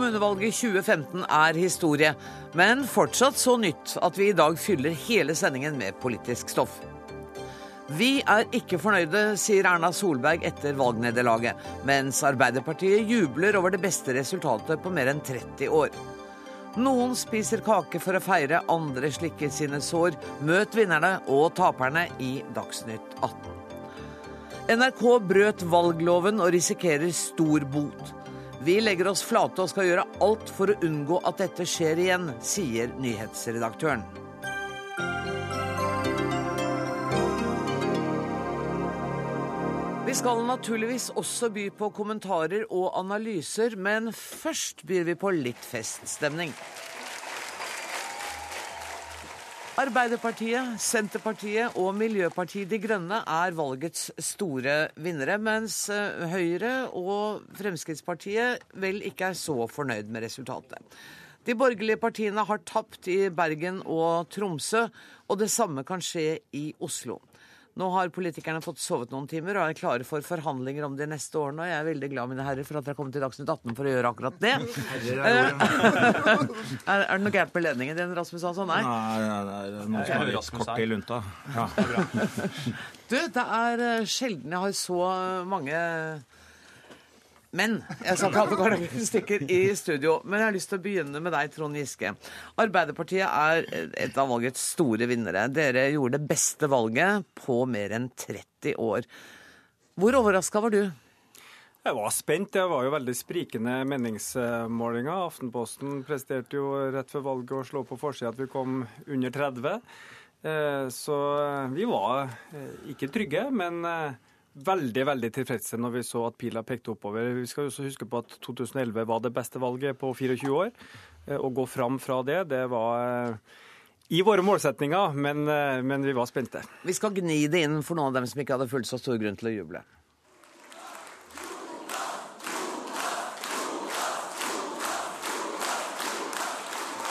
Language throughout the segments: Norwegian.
Kommunevalget 2015 er historie, men fortsatt så nytt at vi i dag fyller hele sendingen med politisk stoff. Vi er ikke fornøyde, sier Erna Solberg etter valgnederlaget, mens Arbeiderpartiet jubler over det beste resultatet på mer enn 30 år. Noen spiser kake for å feire, andre slikker sine sår. Møt vinnerne og taperne i Dagsnytt 18. NRK brøt valgloven og risikerer stor bot. Vi legger oss flate og skal gjøre alt for å unngå at dette skjer igjen, sier nyhetsredaktøren. Vi skal naturligvis også by på kommentarer og analyser, men først byr vi på litt feststemning. Arbeiderpartiet, Senterpartiet og Miljøpartiet De Grønne er valgets store vinnere, mens eh, Høyre og Fremskrittspartiet vel ikke er så fornøyd med resultatet. De borgerlige partiene har tapt i Bergen og Tromsø, og det samme kan skje i Oslo. Nå har politikerne fått sovet noen timer og er klare for forhandlinger om de neste årene. Og jeg er veldig glad mine herrer, for at dere har kommet til Dagsnytt 18 for å gjøre akkurat det. er, er det noe gærent med ledningen din, Rasmus Hansson? Nei, nei, nei, det er noen som har litt kort i lunta. Ja. Du, det er eh, sjelden jeg har så mange men jeg sa ikke alle stikker i studio. Men jeg har lyst til å begynne med deg, Trond Giske. Arbeiderpartiet er et av valgets store vinnere. Dere gjorde det beste valget på mer enn 30 år. Hvor overraska var du? Jeg var spent. Det var jo veldig sprikende meningsmålinger. Aftenposten presterte jo rett før valget å slå på forsida at vi kom under 30. Eh, så vi var eh, ikke trygge, men eh, veldig veldig tilfredse når vi så at pila pekte oppover. Vi skal også huske på at 2011 var det beste valget på 24 år. Eh, å gå fram fra det, det var eh, i våre målsetninger, men, eh, men, vi var spente. Vi skal gni det inn for noen av dem som ikke hadde fullt så stor grunn til å juble.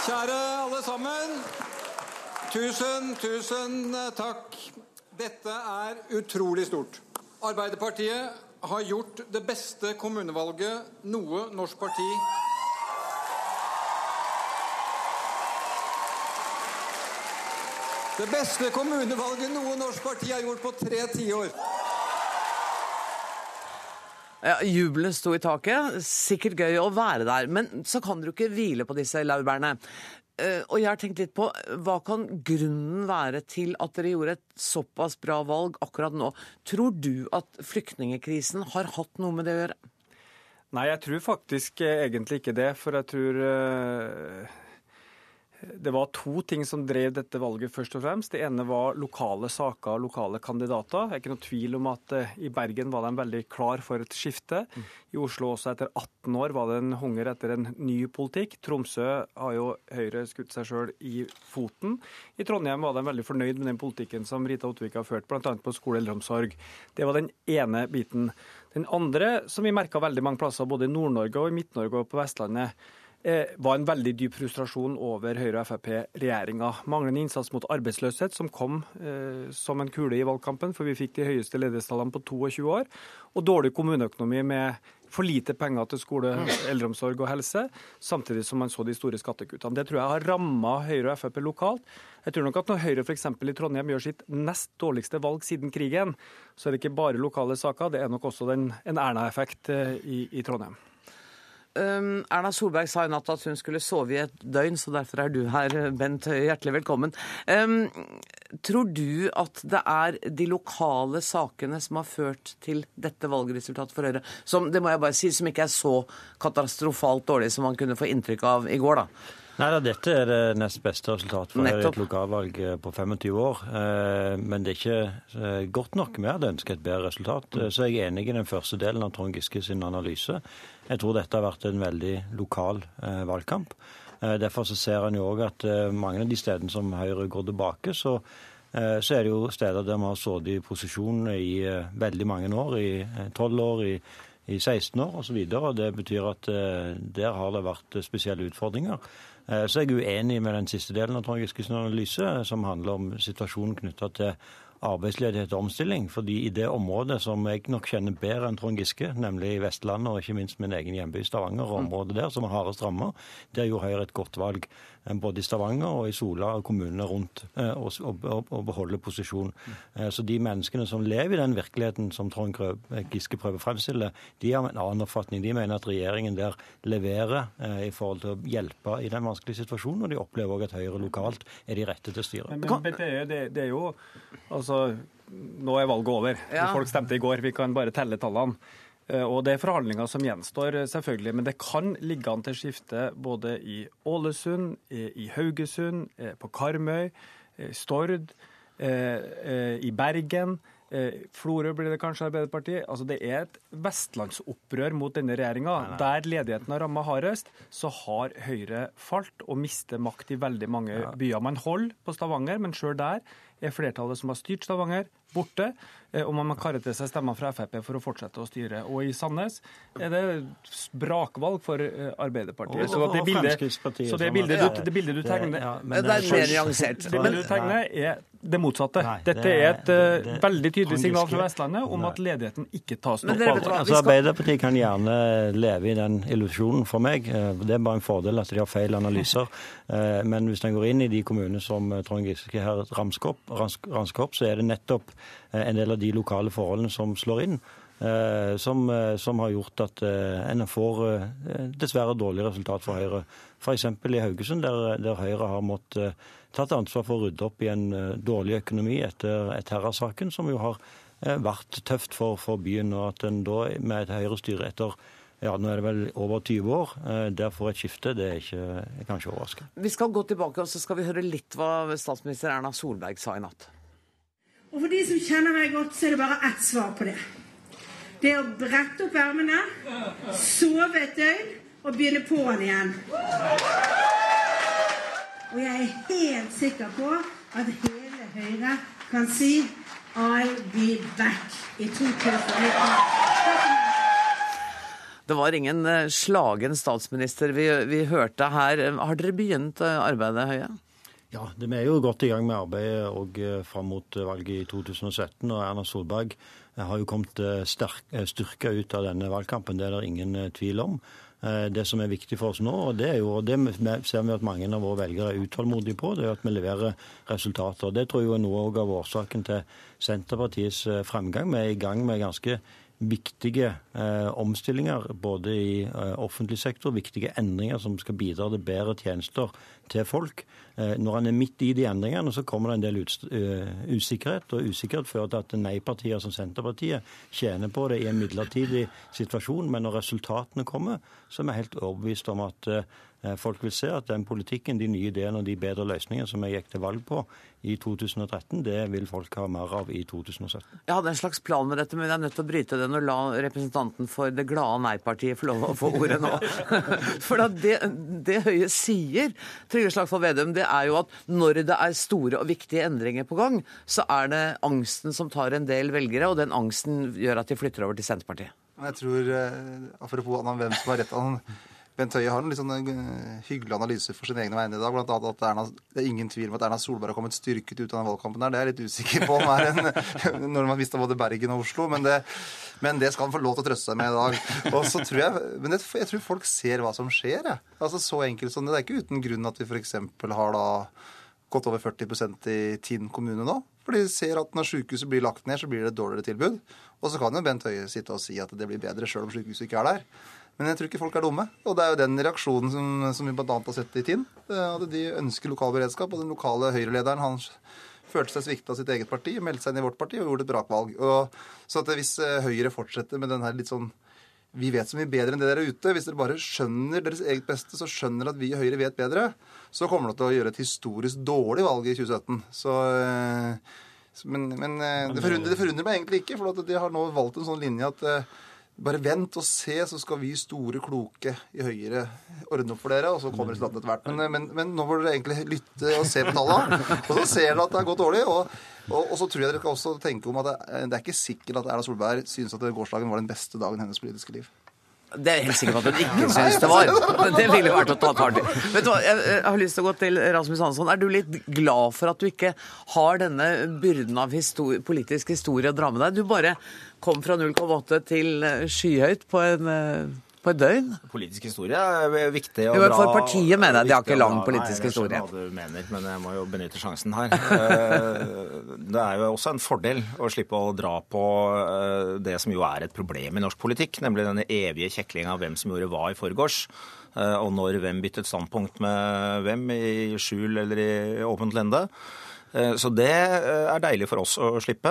Kjære alle sammen. Tusen, tusen takk. Dette er utrolig stort. Arbeiderpartiet har gjort det beste kommunevalget noe norsk parti Det beste kommunevalget noe norsk parti har gjort på tre tiår. Ja, Jubelen sto i taket. Sikkert gøy å være der. Men så kan dere ikke hvile på disse laurbærene. Eh, og jeg har tenkt litt på hva kan grunnen være til at dere gjorde et såpass bra valg akkurat nå? Tror du at flyktningekrisen har hatt noe med det å gjøre? Nei, jeg tror faktisk egentlig ikke det. For jeg tror det var to ting som drev dette valget, først og fremst. Det ene var lokale saker og lokale kandidater. Det er ikke noe tvil om at uh, i Bergen var de veldig klar for et skifte. I Oslo også etter 18 år var det en hunger etter en ny politikk. Tromsø har jo Høyre skutt seg sjøl i foten. I Trondheim var de veldig fornøyd med den politikken som Rita Ottvik har ført, bl.a. på skole og eldreomsorg. Det var den ene biten. Den andre, som vi merka veldig mange plasser, både i Nord-Norge og i Midt-Norge og på Vestlandet, Eh, var en veldig dyp frustrasjon over Høyre- og Frp-regjeringa. Manglende innsats mot arbeidsløshet, som kom eh, som en kule i valgkampen, for vi fikk de høyeste ledighetstallene på 22 år. Og dårlig kommuneøkonomi med for lite penger til skole, eldreomsorg og helse, samtidig som man så de store skattekuttene. Det tror jeg har ramma Høyre og Frp lokalt. Jeg tror nok at når Høyre f.eks. i Trondheim gjør sitt nest dårligste valg siden krigen, så er det ikke bare lokale saker, det er nok også den, en Erna-effekt eh, i, i Trondheim. Um, Erna Solberg sa i natt at hun skulle sove i et døgn, så derfor er du her, Bent Høie. Hjertelig velkommen. Um, tror du at det er de lokale sakene som har ført til dette valgresultatet for Høyre, som det må jeg bare si, som ikke er så katastrofalt dårlig som man kunne få inntrykk av i går, da? Nei, da, Dette er det nest beste resultatet for Nettopp. et lokalvalg eh, på 25 år. Eh, men det er ikke eh, godt nok. Vi hadde ønsket et bedre resultat. Så jeg er enig i den første delen av Trond Giske sin analyse. Jeg tror dette har vært en veldig lokal valgkamp. Derfor så ser en jo òg at mange av de stedene som Høyre går tilbake, så, så er det jo steder der vi har sittet i posisjon i veldig mange år, i 12 år, i, i 16 år osv. Det betyr at der har det vært spesielle utfordringer. Så er jeg uenig med den siste delen av Trond Giskes analyse, som handler om situasjonen knytta til arbeidsledighet og omstilling. fordi i det området som jeg nok kjenner bedre enn Trond Giske, nemlig Vestlandet og ikke minst min egen hjemby Stavanger, og området der som er hardest rammet, der gjorde Høyre et godt valg. Eh, både i Stavanger og i Sola og kommunene rundt, å beholde posisjon. Så de menneskene som lever i den virkeligheten som Trond Giske prøver å fremstille, de har en annen oppfatning. De mener at regjeringen der leverer i forhold til å hjelpe i den vanskelige situasjonen, og de opplever òg at Høyre lokalt er de rette til å styre. Men, men det, er, det, det, er, jo Altså, nå er valget over. Ja. Folk stemte i går. Vi kan bare telle tallene. Eh, og Det er forhandlinger som gjenstår, selvfølgelig, men det kan ligge an til skifte både i Ålesund, i Haugesund, på Karmøy, Stord, i Bergen. Eh, Florø blir det kanskje Arbeiderpartiet. Altså Det er et vestlandsopprør mot denne regjeringa. Der ledigheten har ramma hardest, så har Høyre falt og mister makt i veldig mange byer. Man holder på Stavanger, men sjøl der er flertallet som har styrt Stavanger, borte. Eh, og man må karre til seg stemmer fra Frp for å fortsette å styre. Og i Sandnes er det brakvalg for eh, Arbeiderpartiet. Så det bildet, så det bildet, du, det bildet du tegner, det, er mer nyansert. Det bildet du tegner, er det motsatte. Nei, det, Dette er et uh, veldig tydelig signal fra Vestlandet om at ledigheten ikke tas nok på alvor. Altså, Arbeiderpartiet kan gjerne leve i den illusjonen for meg. Det er bare en fordel at de har feil analyser. Men hvis en går inn i de kommunene som Trond Giske her ramsker opp, så er det nettopp en del av de lokale forholdene som slår inn. Eh, som, eh, som, har gjort at eh, en får dessverre dårlig resultat for Høyre. F.eks. i Haugesund, der, der, Høyre har måttet tatt ansvar for å rydde opp i en dårlig økonomi etter Terra-saken, som jo har vært tøft for, for, byen. Og at en da med et Høyre-styre etter ja, nå er det vel over 20 år. Der får et skifte, det er ikke, er kanskje overraskende. Vi skal gå tilbake og så skal vi høre litt hva statsminister Erna Solberg sa i natt. Og for de som kjenner meg godt, så er det bare ett svar på det. Det er å brette opp ermene, sove et døgn og begynne på'n igjen. Og jeg er helt sikker på at hele Høyre kan si I'll be back i 2019. Det var ingen eh, slagen statsminister vi, vi hørte her. Har dere begynt eh, arbeidet, Høie? Ja, Vi er jo godt i gang med arbeidet og eh, fram mot eh, valget i 2017. og Erna Solberg eh, har jo kommet styrka ut av denne valgkampen. Det er det ingen tvil om. Det som er viktig for oss nå, og det, jo, det ser vi at mange av våre velgere er utålmodige på, det er at vi leverer resultater. Det tror jeg er noe av årsaken til Senterpartiets fremgang. Vi er i gang med ganske viktige eh, omstillinger både i eh, offentlig sektor, viktige endringer som skal bidra til bedre tjenester til folk. Eh, når han er midt i de endringene, så kommer det en del uh, usikkerhet. Og usikkerhet fører til at nei-partier som Senterpartiet tjener på det i en midlertidig situasjon. Men når resultatene kommer, så er vi helt overbevist om at uh, folk vil se at den politikken, de nye ideene og de bedre løsningene som jeg gikk til valg på i 2013, det vil folk ha mer av i 2017. Jeg hadde en slags plan med dette, men jeg er nødt til å bryte den og la representanten for det glade nei-partiet få lov å få ordet nå. For det, det Høie sier, Trygve Slagsvold Vedum, det er jo at når det er store og viktige endringer på gang, så er det angsten som tar en del velgere, og den angsten gjør at de flytter over til Senterpartiet. Jeg tror, eh, Apropos hvem som har rett. Han Bent Høie har en litt sånn eh, hyggelig analyse for sine egne vegne i dag. Blant annet at Erna, Det er ingen tvil om at Erna Solberg har kommet styrket ut av den valgkampen der. Det er jeg litt usikker på om er en, når man visste både Bergen og Oslo. Men det, men det skal han få lov til å trøste seg med i dag. Og så tror jeg, Men det, jeg tror folk ser hva som skjer. Jeg. Altså Så enkelt som det. Det er ikke uten grunn at vi f.eks. har da gått over 40% i Tinn kommune nå. For de ser at når sykehuset blir lagt ned, så blir det et dårligere tilbud. Og så kan jo Bent Høie sitte og si at det blir bedre sjøl om sykehuset ikke er der. Men jeg tror ikke folk er dumme. Og det er jo den reaksjonen som, som vi bl.a. har sett i Tinn. At de ønsker lokal beredskap. Og den lokale Høyre-lederen han følte seg svikta av sitt eget parti, meldte seg inn i vårt parti og gjorde et brakvalg. Og, så at hvis eh, Høyre fortsetter med den her litt sånn vi vet så mye bedre enn det dere er ute. Hvis dere bare skjønner deres eget beste, så skjønner at vi i Høyre vet bedre, så kommer dere til å gjøre et historisk dårlig valg i 2017. Så, eh, men, men eh, det, forundrer, det, forundrer, meg egentlig ikke, for de har nå valgt en sånn linje at bare vent og se, så skal vi store, kloke i Høyre ordne opp for dere. Og så kommer resultatene etter hvert. Men, men, men, nå må dere egentlig lytte og se på tallene. Og så ser dere at det har gått dårlig. Og, og, og, så tror jeg dere kan også tenke om at det, det er ikke sikkert at Erna Solberg syns at gårsdagen var den beste dagen hennes politiske liv. Det er jeg helt sikker på at hun ikke syns det var. Det ville vært å ta i. Vet du hva, jeg har lyst til å gå til Rasmus Hansson. Er du litt glad for at du ikke har denne byrden av historie, politisk historie å dra med deg? Du bare kom fra 0,8 til skyhøyt på en på et døgn? Politisk historie er viktig å dra For partiet mener jeg de har ikke lang politisk historie. Jeg skjønner hva du mener, men jeg må jo benytte sjansen her. Eh, det er jo også en fordel å slippe å dra på eh, det som jo er et problem i norsk politikk, nemlig denne evige kjeklinga av hvem som gjorde hva i forgårs. Eh, og når hvem byttet standpunkt med hvem, i skjul eller i åpent lende. Så det er deilig for oss å slippe.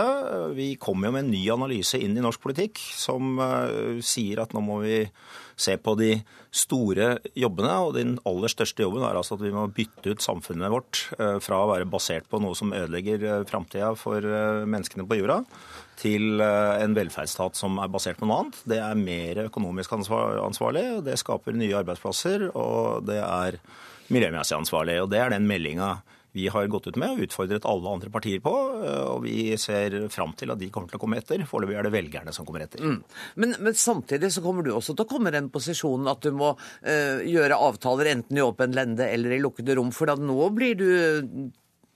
Vi kommer jo med en ny analyse inn i norsk politikk som sier at nå må vi se på de store jobbene. Og den aller største jobben er altså at vi må bytte ut samfunnet vårt eh, fra å være basert på noe som ødelegger eh, framtida for eh, menneskene på jorda, til en velferdsstat som er basert på noe annet. Det er mer økonomisk ansvarlig, og det skaper nye arbeidsplasser, og det er miljømessig ansvarlig. Og det er den meldinga vi har gått ut med og utfordret alle andre partier på. Eh, og vi ser fram til at de kommer til å komme etter. Foreløpig er det velgerne som kommer etter. Mm. Men, men, samtidig så kommer du også til å komme i den posisjonen at du må uh, gjøre avtaler enten i åpen lende eller i lukkede rom. For da nå blir du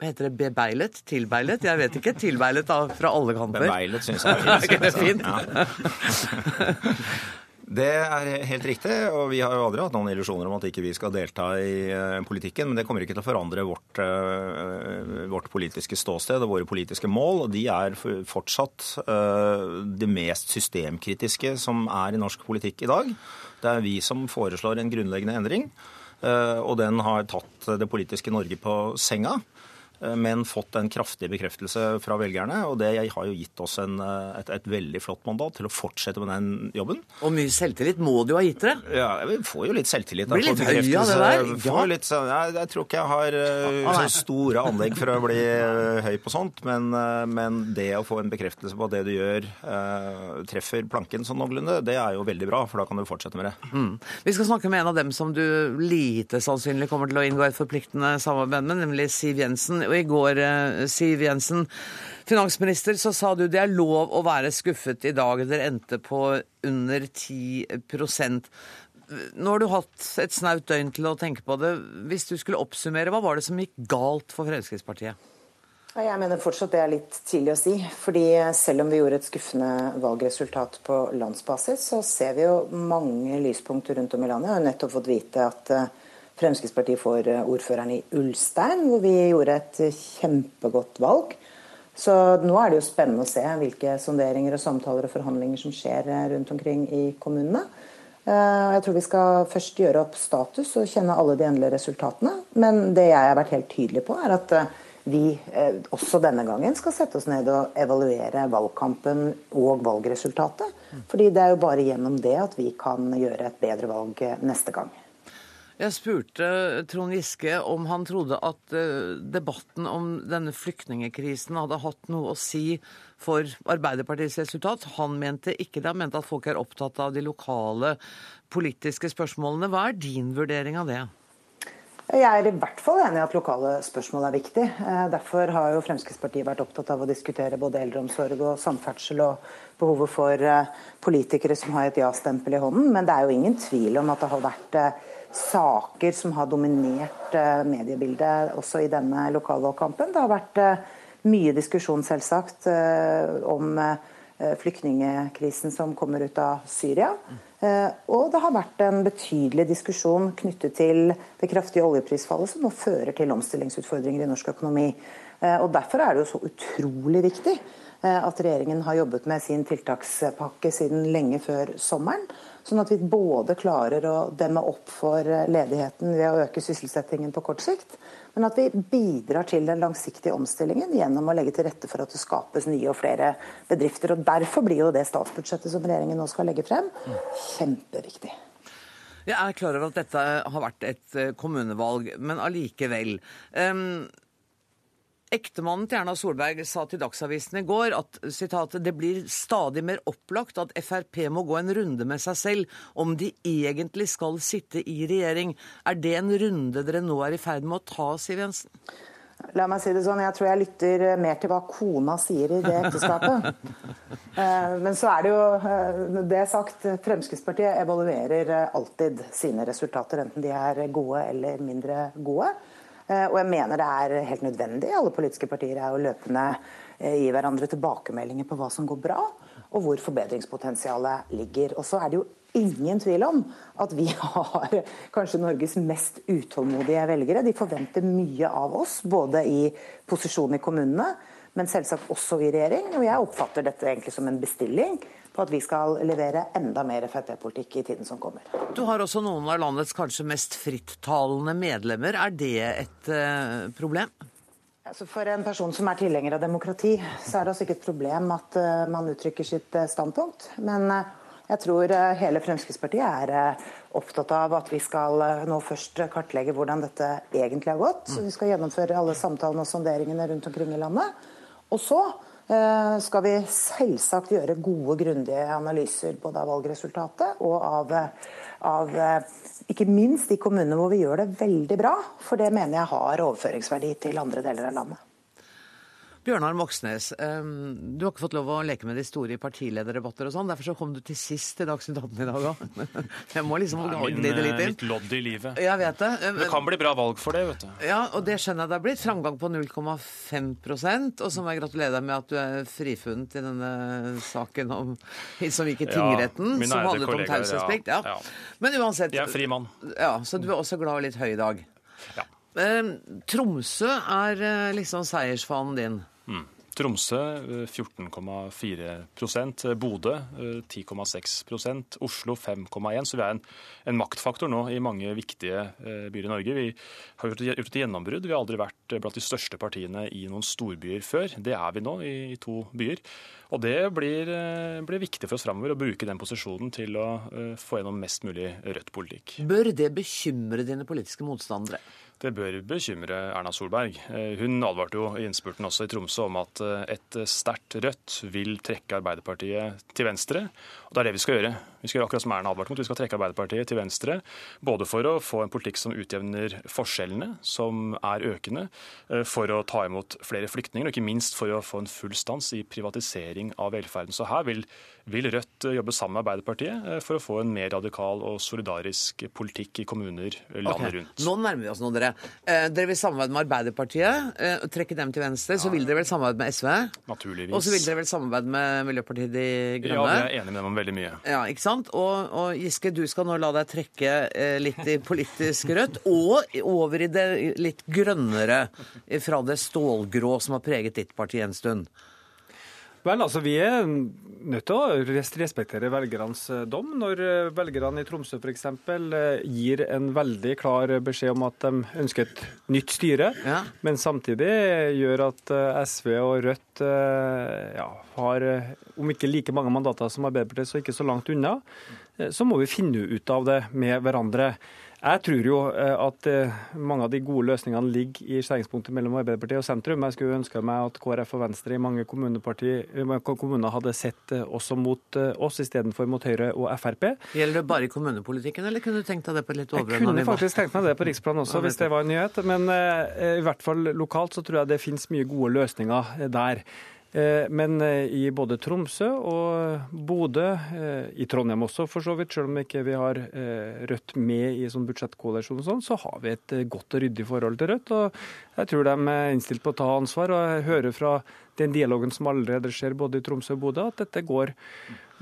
hva heter det, bebeilet? Tilbeilet? Jeg vet ikke. Tilbeilet da, fra alle kanter. Bebeilet syns jeg er fint. er fint? Ja. Det er helt riktig, og vi har jo aldri hatt noen illusjoner om at ikke vi skal delta i uh, politikken. Men det kommer ikke til å forandre vårt, uh, vårt, politiske ståsted og våre politiske mål. Og de er fortsatt uh, det mest systemkritiske som er i norsk politikk i dag. Det er vi som foreslår en grunnleggende endring. Og den har tatt det politiske Norge på senga. Eh, men fått en kraftig bekreftelse fra velgerne. Og det har jo gitt oss en, eh, et, et, veldig flott mandat til å fortsette med den jobben. Og mye selvtillit må du ha gitt dere? Ja, vi får jo litt selvtillit. Blir litt høy av det der? Ja. Litt, jeg, jeg, tror ikke jeg har uh, så store anlegg for å bli høy på sånt, men, men, det å få en bekreftelse på at det du gjør, treffer planken sånn noenlunde, det er jo veldig bra, for da kan du fortsette med det. Mm. Vi skal snakke med en av dem som du lite sannsynlig kommer til å inngå et forpliktende samarbeid med, nemlig Siv Jensen. Og i går, eh, Siv Jensen, finansminister, så sa du det er lov å være skuffet i dag. Dere endte på under 10 Nå har du hatt et snaut døgn til å tenke på det. Hvis du skulle oppsummere, hva var det som gikk galt for Fremskrittspartiet? Jeg mener fortsatt det er litt tidlig å si. fordi Selv om vi gjorde et skuffende valgresultat på landsbasis, så ser vi jo mange lyspunkter rundt om i landet. Jeg har nettopp fått vite at eh, Fremskrittspartiet får eh, ordføreren i Ulstein, hvor vi gjorde et kjempegodt valg. Så nå er det jo spennende å se hvilke sonderinger og samtaler og forhandlinger som skjer eh, rundt omkring i kommunene. Eh, jeg tror vi skal først gjøre opp status og kjenne alle de endelige resultatene. Men det jeg har vært helt tydelig på, er at vi også denne gangen skal sette oss ned og evaluere valgkampen og valgresultatet. Fordi det er jo bare gjennom det at vi kan gjøre et bedre valg neste gang. Jeg spurte Trond Giske om han trodde at eh, debatten om denne flyktningekrisen hadde hatt noe å si for Arbeiderpartiets resultat. Han mente ikke det. Han mente at folk er opptatt av de lokale politiske spørsmålene. Hva er din vurdering av det? Jeg er i hvert fall enig i at lokale spørsmål er viktig. Eh, derfor har jo Fremskrittspartiet vært opptatt av å diskutere både eldreomsorg og samferdsel og behovet for eh, politikere som har et ja-stempel i hånden. Men det er jo ingen tvil om at det har vært saker som har dominert eh, mediebildet også i denne lokalvalgkampen. Det har vært eh, mye diskusjon, selvsagt, eh, om flyktningekrisen som kommer ut av Syria. Og det har vært en betydelig diskusjon knyttet til det kraftige oljeprisfallet som nå fører til omstillingsutfordringer i norsk økonomi. Og Derfor er det jo så utrolig viktig at regjeringen har jobbet med sin tiltakspakke siden lenge før sommeren. Sånn at vi både klarer å demme opp for ledigheten ved å øke sysselsettingen på kort sikt, men at vi bidrar til den langsiktige omstillingen gjennom å legge til rette for at det skapes nye og flere bedrifter. Og Derfor blir jo det statsbudsjettet som regjeringen nå skal legge frem, kjempeviktig. Jeg er klar over at dette har vært et eh, kommunevalg, men allikevel. Um, Ektemannen til Erna Solberg sa til Dagsavisen i går at citat, det blir stadig mer opplagt at Frp må gå en runde med seg selv om de egentlig skal sitte i regjering. Er det en runde dere nå er i ferd med å ta, Siv Jensen? La meg si det sånn, Jeg tror jeg lytter mer til hva kona sier i det ekteskapet. Eh, men så er det jo eh, det sagt, Fremskrittspartiet evaluerer alltid sine resultater, enten de er gode eller mindre gode. Og jeg mener det er helt nødvendig alle politiske partier er jo løpende gi hverandre tilbakemeldinger på hva som går bra, og hvor forbedringspotensialet ligger. Og så er det jo ingen tvil om at vi har kanskje Norges mest utålmodige velgere. De forventer mye av oss, både i posisjon i kommunene, men selvsagt også i regjering. Og jeg oppfatter dette egentlig som en bestilling på at vi skal levere enda mer Frp-politikk i tiden som kommer. Du har også noen av landets kanskje mest frittalende medlemmer. Er det et uh, problem? Altså for en person som er tilhenger av demokrati, så er det altså ikke et problem at uh, man uttrykker sitt uh, standpunkt. Men jeg tror eh, hele Fremskrittspartiet er eh, opptatt av at vi skal eh, nå først kartlegge hvordan dette egentlig har gått. Så vi skal gjennomføre alle samtalene og sonderingene rundt omkring i landet. Og så skal vi selvsagt gjøre gode, grundige analyser både av valgresultatet og av, av ikke minst de kommunene hvor vi gjør det veldig bra. For det mener jeg har overføringsverdi til andre deler av landet. Bjørnar Moxnes, du har ikke fått lov å leke med de store i partilederdebatter og sånn. Derfor så kom du til sist i Dagsnytt 18 i dag òg. Jeg må liksom glide litt inn. Mitt lodd i livet. Jeg vet det. Det kan bli bra valg for det, vet du. Ja, og det skjønner jeg det har blitt. Framgang på 0,5% Og så må jeg gratulere deg med at du er frifunnet i denne saken om, som gikk i tingretten, ja, som handlet om taushetsplikt. Ja. Ja. Men uansett Jeg er fri mann. Ja, Så du er også glad og litt høy i dag. Ja. Eh, Tromsø er eh, liksom seiersfanen din. Tromsø 14,4% Bodø 10,6% Oslo 5,1 Så vi er en, en, maktfaktor nå i mange viktige byer i Norge. Vi har gjort et gjennombrudd. Vi har aldri vært blant de største partiene i noen storbyer før. Det er vi nå i, i to byer. Og det blir, blir viktig for oss framover å bruke den posisjonen til å få gjennom mest mulig rødt politikk. Bør det bekymre dine politiske motstandere? Det bør bekymre Erna Solberg. Eh, hun advarte jo i innspurten også i Tromsø om at eh, et sterkt Rødt vil trekke Arbeiderpartiet til venstre. Og det er det vi skal gjøre. Vi skal gjøre akkurat som Erna advarte mot. Vi skal trekke Arbeiderpartiet til venstre. Både for å få en politikk som utjevner forskjellene, som er økende, eh, for å ta imot flere flyktninger, og ikke minst for å få en full stans i privatisering av velferden. Så her vil, vil Rødt jobbe sammen med Arbeiderpartiet for å få en mer radikal og solidarisk politikk i kommuner landet okay. rundt. Nå nærmer vi oss nå, dere. Eh, dere vil samarbeide med Arbeiderpartiet, og trekke dem til venstre. Så vil dere vel samarbeide med SV? Naturligvis. Og så vil dere vel samarbeide med Miljøpartiet De Grønne? Ja, vi er enige med dem om veldig mye. Ja, ikke sant? Og, og Giske, du skal nå la deg trekke eh, litt i politisk rødt, og over i det litt grønnere fra det stålgrå som har preget ditt parti en stund. Vel, altså Vi er nødt til å respektere velgernes eh, dom. Når eh, velgerne i Tromsø f.eks. Eh, gir en veldig klar beskjed om at de ønsker et nytt styre, ja. men samtidig gjør at SV og Rødt ja, har, om ikke like mange mandater som Arbeiderpartiet, så ikke så langt unna, så må vi finne ut av det med hverandre. Jeg tror jo eh, at eh, mange av de gode løsningene ligger i skjæringspunktet mellom Arbeiderpartiet og sentrum. Jeg skulle ønske meg at KrF og Venstre i mange kommuner hadde sett eh, også mot oss istedenfor mot Høyre og Frp. Gjelder det bare i kommunepolitikken, eller kunne du tenkt deg det på litt overordna nivå? Jeg kunne faktisk tenkt meg det på riksplan også, hvis det var en nyhet. Men i hvert fall lokalt så tror jeg det finnes mye gode løsninger der. Eh, men eh, i både Tromsø og Bodø, eh, i Trondheim også for så vidt, selv om ikke vi har Rødt med i sånn budsjettkoalisjon og sånn, så har vi et godt og ryddig forhold til Rødt. Og jeg tror de er innstilt på å ta ansvar. Og jeg hører fra den dialogen som allerede skjer både i Tromsø og Bodø, at dette går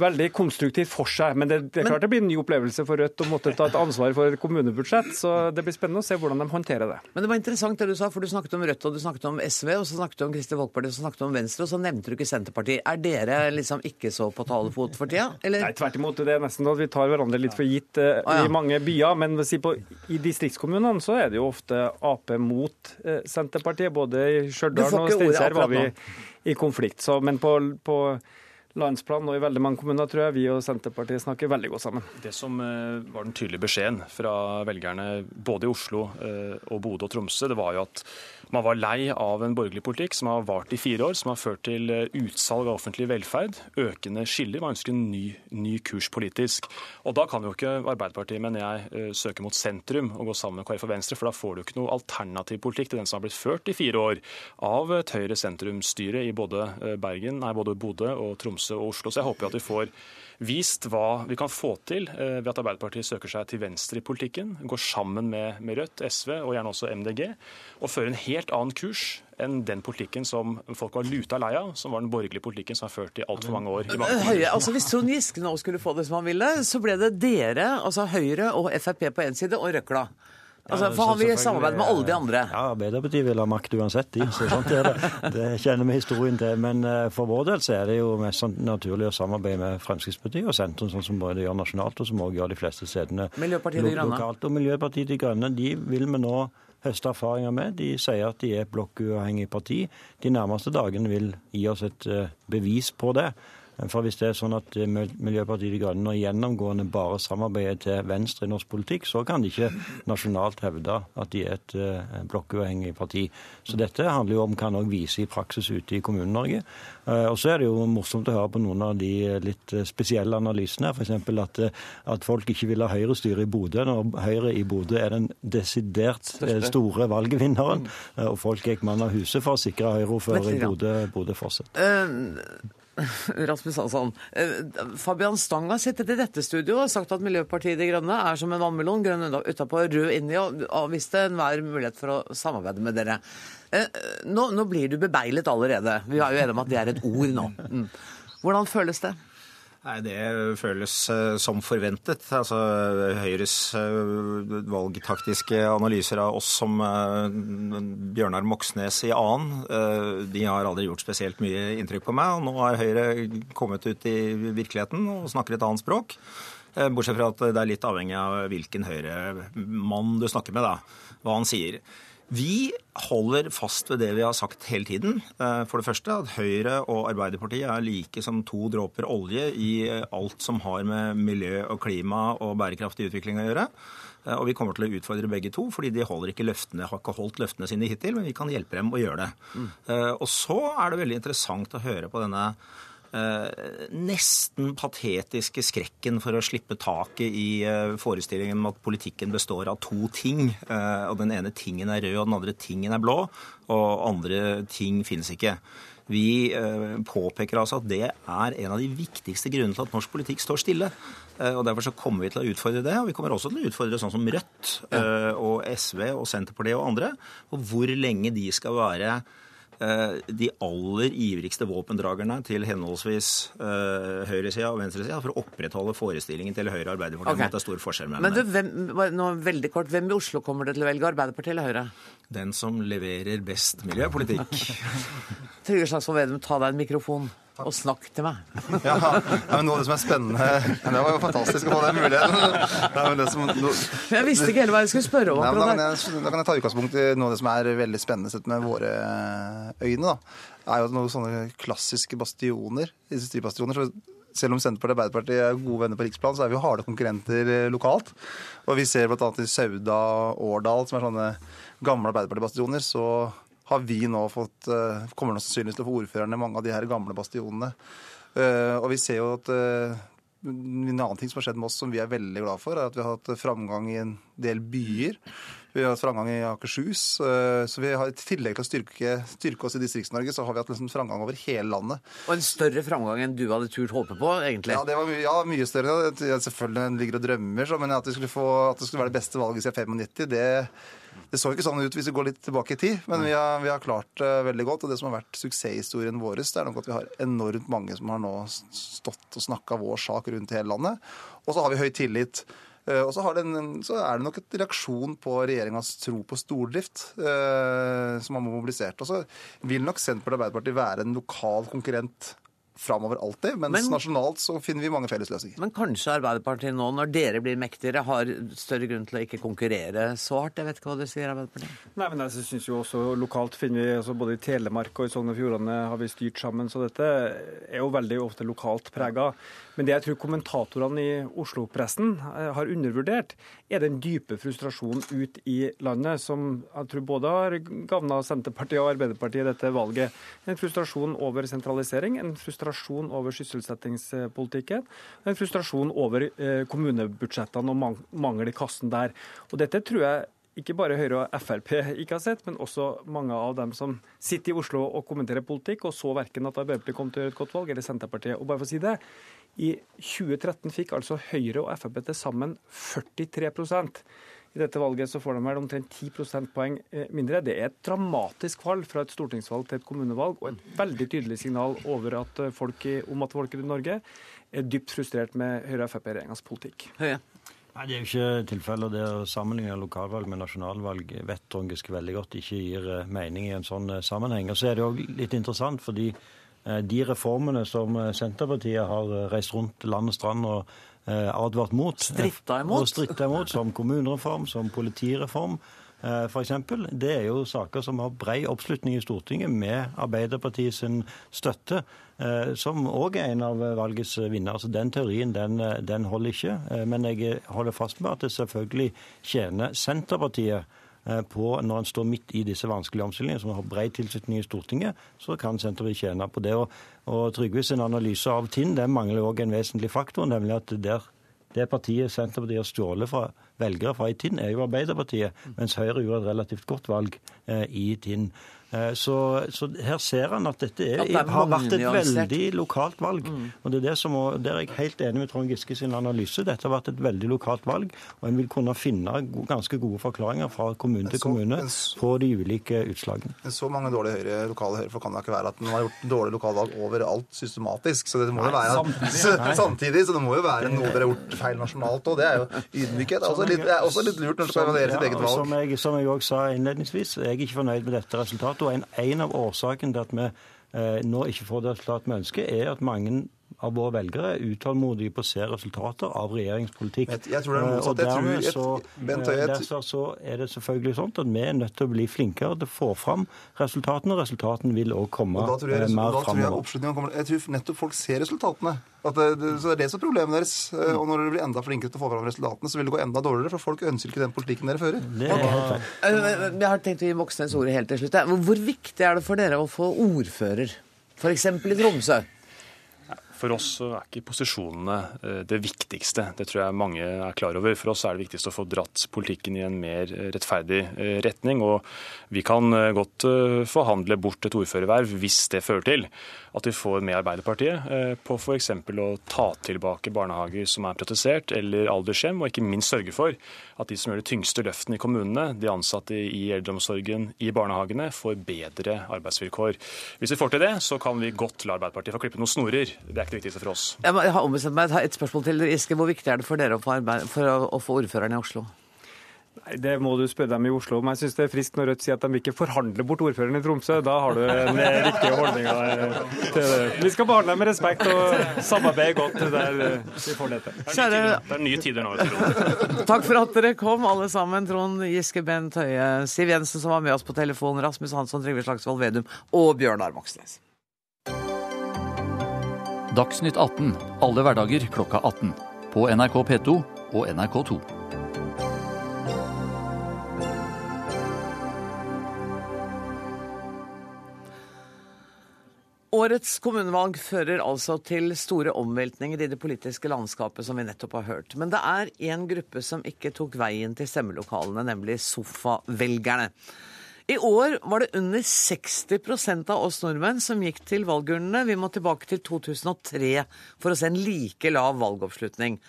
veldig konstruktivt for seg. Men det, det er klart det blir en ny opplevelse for Rødt å måtte ta et ansvar for et kommunebudsjett. Så det blir spennende å se hvordan de håndterer det. Men det var interessant det du sa, for du snakket om Rødt og du snakket om SV, og så snakket du om Kristelig Folkeparti og så snakket du om Venstre, og så nevnte du ikke Senterpartiet. Er dere liksom ikke så på talefot for tida? Eller? Nei, tvert imot. Det er nesten at vi tar hverandre litt for gitt uh, ah, ja. i mange byer. Men si på, i distriktskommunene så er det jo ofte Ap mot uh, Senterpartiet. Både i Stjørdal og Steinkjer var vi i konflikt. Så, men på, på landsplan og i veldig mange kommuner tror jeg vi og Senterpartiet snakker veldig godt sammen. Det som eh, var den tydelige beskjeden fra velgerne både i Oslo eh, og Bodø og Tromsø, det var jo at Man var lei av en borgerlig politikk som har vart i fire år, som har ført til eh, utsalg av offentlig velferd, økende skiller. Man ønsker en ny, ny kurs politisk. Og da kan jo ikke Arbeiderpartiet, mener jeg, eh, søke mot sentrum og gå sammen med KrF og Venstre, for da får du ikke noe alternativ politikk til den som har blitt ført i fire år av et Høyre-sentrumsstyre i både eh, Bergen, nei, både Bodø og Tromsø og Oslo. Så jeg håper at vi får vist hva vi kan få til ved at Arbeiderpartiet søker seg til venstre i politikken, går sammen med, Rødt, SV og gjerne også MDG, og fører en helt annen kurs enn den politikken som folk var luta lei av, som var den borgerlige politikken som har ført i altfor mange år. Høye, altså Hvis Trond Giske nå skulle få det som han ville, så ble det dere, altså Høyre og Frp på én side, og Røkla. Altså, for han vil samarbeide med alle de andre. Ja, Arbeiderpartiet vil ha makt uansett, de. Så sånt er det. Det kjenner vi historien til. Men eh, for vår del så er det jo mest sånn naturlig å samarbeide med Fremskrittspartiet og sentrum, sånn som både gjør nasjonalt, og som også gjør de fleste stedene Miljøpartiet De Grønne. lokalt. Og Miljøpartiet De Grønne de vil vi nå høste erfaringer med. De sier at de er et blokkuavhengig parti. De nærmeste dagene vil gi oss et eh, bevis på det. For hvis det er sånn at Miljøpartiet De Grønne gjennomgående bare samarbeider til venstre i norsk politikk, så kan de ikke nasjonalt hevde at de er et uh, blokkuavhengig parti. Så dette handler jo om kan også vise i praksis ute i Kommune-Norge. Uh, og så er det jo morsomt å høre på noen av de litt spesielle analysene. F.eks. At, at folk ikke vil ha Høyre-styre i Bodø, når Høyre i Bodø er den desidert store valgvinneren. Uh, og folk gikk mann av huset for å sikre Høyre-ordfører i Bodø, Bodø fortsatt. Rasmus Hansson. Eh, Fabian Stang har sittet i dette studioet og sagt at Miljøpartiet De Grønne er som en vannmelon, grønn utapå, rød inni, og avviste enhver mulighet for å samarbeide med dere. Eh, nå, nå blir du bebeilet allerede. Vi er jo enige om at det er et ord nå. Mm. Hvordan føles det? Nei, Det føles eh, som forventet. Altså, Høyres eh, valgtaktiske analyser av oss som eh, Bjørnar Moxnes i annen, de har aldri gjort spesielt mye inntrykk på meg. og Nå har Høyre kommet ut i virkeligheten og snakker et annet språk. Bortsett fra at det er litt avhengig av hvilken Høyre-mann du snakker med, da, hva han sier. Vi holder fast ved det vi har sagt hele tiden. Eh, for det første at Høyre og Arbeiderpartiet er like som to dråper olje i alt som har med miljø og klima og bærekraftig utvikling å gjøre. Eh, og vi kommer til å utfordre begge to, fordi de holder ikke løftene, har ikke holdt løftene sine hittil, men vi kan hjelpe dem å gjøre det. Mm. Eh, og så er det veldig interessant å høre på denne Eh, nesten patetiske skrekken for å slippe taket i eh, forestillingen om at politikken består av to ting. Eh, og den ene tingen er rød, og den andre tingen er blå. Og andre ting finnes ikke. Vi påpeker altså at det er en av de viktigste grunnene til at norsk politikk står stille. Og Derfor så kommer vi til å utfordre det. Og vi kommer også til å utfordre sånn som Rødt og SV og Senterpartiet og andre Og hvor lenge de skal være Eh, de aller ivrigste våpendragerne til henholdsvis uh, høyresida og venstresida for å opprettholde forestillingen til Høyre og Arbeiderpartiet okay. om at det er stor forskjell mellom Men du, hvem, nå, veldig kort, hvem i Oslo kommer det til å velge, Arbeiderpartiet eller Høyre? Den som leverer best miljøpolitikk. Trygve Slagsvold Vedum, ta deg en mikrofon og snakk til meg. ja, men Noe av det som er spennende Det var jo fantastisk å få den muligheten. Det som, no, jeg visste ikke heller hva jeg skulle spørre om. Nei, da, kan jeg, da kan jeg ta utgangspunkt i noe av det som er veldig spennende sett med våre øyne. da. Det er jo noen sånne klassiske bastioner, industribastioner. så selv om Senterpartiet og Arbeiderpartiet er gode venner på riksplan, så er vi jo harde konkurrenter eh, lokalt. Og vi ser bl.a. i Sauda og Årdal, som er sånne gamle Arbeiderparti-bastioner, så har vi nå fått eh, Kommer nå sannsynligvis til å få ordførerne mange av de her gamle bastionene. Eh, og vi ser jo at eh, en annen ting som har skjedd med oss som vi er veldig glad for, er at vi har hatt framgang i en del byer. Vi har hatt framgang i Akershus. Så vi har i tillegg til å styrke, styrke oss i Distrikts-Norge, så har vi hatt liksom framgang over hele landet. Og en større framgang enn du hadde turt håpe på, egentlig? Ja, det var mye, ja, mye større. Selvfølgelig ligger og drømmer, så, men at det, skulle få, at det skulle være det beste valget siden 95, det det så ikke sånn ut hvis vi går litt tilbake i tid, men vi har, vi har klart det veldig godt. Og det som har vært suksesshistorien vår, det er nok at vi har enormt mange som har nå stått og snakka vår sak rundt i hele landet. Og så har vi høy tillit. Eh, og så, en, så, er det nok et reaksjon på regjeringas tro på stordrift eh, som har mobilisert. Og så vil nok Senterpartiet og Arbeiderpartiet være en lokal konkurrent framover alltid. Mens men, nasjonalt så finner vi mange fellesløsninger. Men kanskje Arbeiderpartiet nå, når dere blir mektigere, har større grunn til å ikke konkurrere så hardt? Jeg vet ikke hva du sier, Arbeiderpartiet? Nei, men jeg syns jo også lokalt finner vi altså Både i Telemark og i Sogn og Fjordane har vi styrt sammen, så dette er jo veldig ofte lokalt prega. Men det jeg tror kommentatorene i Oslo-pressen eh, har undervurdert, er den dype frustrasjonen ut i landet, som jeg tror både har gagna Senterpartiet og Arbeiderpartiet dette valget. En frustrasjon over sentralisering, en frustrasjon over sysselsettingspolitikken, en frustrasjon over eh, kommunebudsjettene og mangel i kassen der. Og dette tror jeg ikke bare Høyre og Frp ikke har sett, men også mange av dem som sitter i Oslo og kommenterer politikk, og så verken at Arbeiderpartiet kom til å gjøre et godt valg, eller Senterpartiet. Og bare for å si det, i 2013 fikk altså Høyre og Frp til sammen 43 i dette valget så får de vel omtrent 10 prosentpoeng eh, mindre. Det er et dramatisk fall fra et stortingsvalg til et kommunevalg, og et veldig tydelig signal over at eh, folk i, om at folk i Norge er dypt frustrert med Høyre- og Frp-regjeringas politikk. Høye. Nei, Det er jo ikke tilfellet. Det å sammenligne lokalvalg med nasjonalvalg vet Trond Giske veldig godt ikke gir eh, mening i en sånn sammenheng. Og så er det jo litt interessant, fordi de reformene som Senterpartiet har reist rundt land og strand og advart mot. Stritta imot? Og stritta imot, Som kommunereform, som politireform eh, f.eks. Det er jo saker som har brei oppslutning i Stortinget med Arbeiderpartiet sin støtte, eh, som òg er en av valgets vinnere. Så Den teorien den, den holder ikke. Men jeg holder fast med at det selvfølgelig tjener Senterpartiet Eh, på når en står midt i disse vanskelige omstillingene, som har bred tilslutning i Stortinget, så kan Senterpartiet tjene på det. Og, og Trygve sin analyse av Tinn det mangler òg en vesentlig faktor, nemlig at der det partiet Senterpartiet har stjålet fra velgere fra i Tinn, er jo Arbeiderpartiet, mens Høyre gjorde et relativt godt valg eh, i Tinn. Eh, så, så, her ser han at dette er, at det har vært et veldig lokalt valg. Mm. Og det er det som, Der er jeg helt enig med Trond Giske sin analyse. Dette har vært et veldig lokalt valg, og en vil kunne finne ganske gode forklaringer fra kommune til kommune på de ulike utslagene. Så mange dårlige høyre, lokale høyrefolk kan det ikke være at man har gjort dårlige lokalvalg overalt systematisk. Så det må jo være samtidig, samtidig, så det må jo være noe dere har gjort feil nasjonalt òg. Det er jo ydmykhet. Det er det er også litt lurt når du skal evaluere sitt eget valg. Som jeg, som jeg også sa innledningsvis, jeg er ikke fornøyd med dette resultatet. Og en, en av årsakene til at vi eh, nå ikke får det resultatet vi ønsker, er at mange av våre velgere er utålmodige på å se resultater av regjeringspolitikk. Jeg, jeg tror det er motsatt. Og dermed så, derfor så er det selvfølgelig sånn at vi er nødt til å bli flinkere til å få fram resultatene. Resultatene vil også komme og da tror jeg, mer framover. Jeg, jeg tror nettopp folk ser resultatene. At det, det, så det er det som er problemet deres. Eh, og når dere blir enda flinkere til å få fram resultatene, så vil det gå enda dårligere, for folk ønsker ikke den politikken dere fører. Det er okay. Eh, jeg har tenkt å gi Moxnes ordet helt til slutt. Hvor viktig er det for dere å få ordfører, f.eks. i Tromsø? For oss er ikke posisjonene eh, det viktigste. Det tror jeg mange er klar over. For oss er det viktigst å få dratt politikken i en mer rettferdig retning. Og vi kan godt forhandle bort et ordførerverv hvis det fører til at vi får med Arbeiderpartiet eh, på f.eks. å ta tilbake barnehager som er privatisert, eller aldershjem, og ikke minst sørge for at de som gjør de tyngste løftene i kommunene, de ansatte i eldreomsorgen, i barnehagene, får bedre arbeidsvilkår. Hvis vi får til det, så kan vi godt la Arbeiderpartiet få klippe noen snorer. Det er ikke det viktigste for oss. Jeg har ombestemt meg. Et spørsmål til Giske. Hvor viktig er det for dere å få, arbeid, for å få ordføreren i Oslo? Nei, Det må du spørre dem i Oslo om. Jeg syns det er friskt når Rødt sier at de ikke forhandler bort ordføreren i Tromsø. Da har du en eh, riktig holdning til det. Vi skal behandle dem med respekt og samarbeide godt der eh, vi får det til. Det er nye tider nå. Takk for at dere kom, alle sammen. Trond Giske, Bent Høie, Siv Jensen som var med oss på telefon, Rasmus Hansson, Trygve Slagsvold Vedum og Bjørnar Moxnes. Dagsnytt 18 alle hverdager klokka 18. På NRK P2 og NRK2. Årets kommunevalg fører altså til store omveltninger i det politiske landskapet, som vi nettopp har hørt. Men det er én gruppe som ikke tok veien til stemmelokalene, nemlig sofavelgerne. I år var det under 60% av oss nordmenn som gikk til valgurnene. Vi må tilbake til 2003 for å se en like lav valgoppslutning.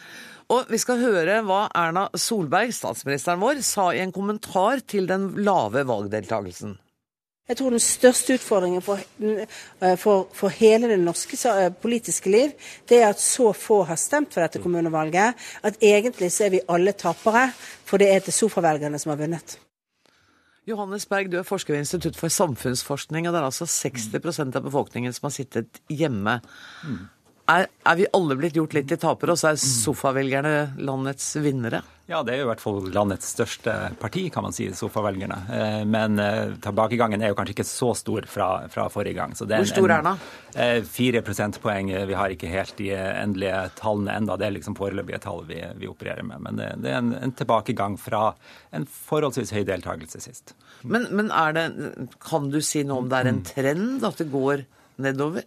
Og vi skal høre hva Erna Solberg, statsministeren vår, sa i en kommentar til den lave valgdeltakelsen. Jeg tror den største utfordringen for, eh, for, for, hele det norske eh, politiske liv, det er at så få har stemt for dette kommunevalget, at egentlig så er vi alle tapere, for det er til sofavelgerne som har vunnet. Johannes Berg, du er forsker ved Institutt for samfunnsforskning, og det er altså 60% av befolkningen som har sittet hjemme. Mm. Er, er, vi alle blitt gjort litt til tapere, og så er sofavelgerne landets vinnere? Ja, det er jo i hvert fall landets største parti, kan man si, sofavelgerne. Eh, men eh, tilbakegangen er jo kanskje ikke så stor fra, fra forrige gang. Hvor stor er den? da? fire prosentpoeng. Vi har ikke helt de endelige tallene enda. Det er liksom foreløpige tall vi, vi, opererer med. Men det, det er en, en, tilbakegang fra en forholdsvis høy deltakelse sist. Men, men er det, kan du si noe om det er en trend, at det går nedover?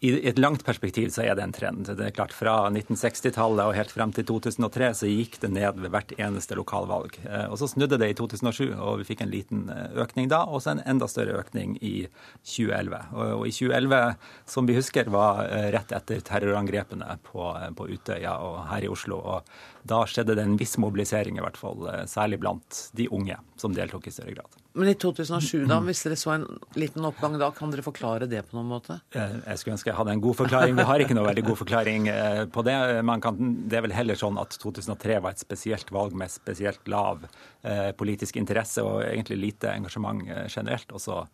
I et langt perspektiv så er det en trend. Det er klart Fra 1960-tallet og helt frem til 2003 så gikk det ned ved hvert eneste lokalvalg. Eh, og Så snudde det i 2007, og vi fikk en liten eh, økning da, og så en enda større økning i 2011. Og i 2011, som vi husker, var eh, rett etter terrorangrepene på, på Utøya og her i Oslo. og Da skjedde det en viss mobilisering, i hvert fall, særlig blant de unge, som deltok i større grad. Men i 2007, da, hvis dere så en liten oppgang da, kan dere forklare det på noen måte? Jeg skulle ønske jeg hadde en god forklaring. Vi har ikke noe veldig god forklaring eh, på det. Kan, det er vel heller sånn at 2003 var et spesielt valg med spesielt lav eh, politisk interesse og egentlig lite engasjement eh, generelt. Og så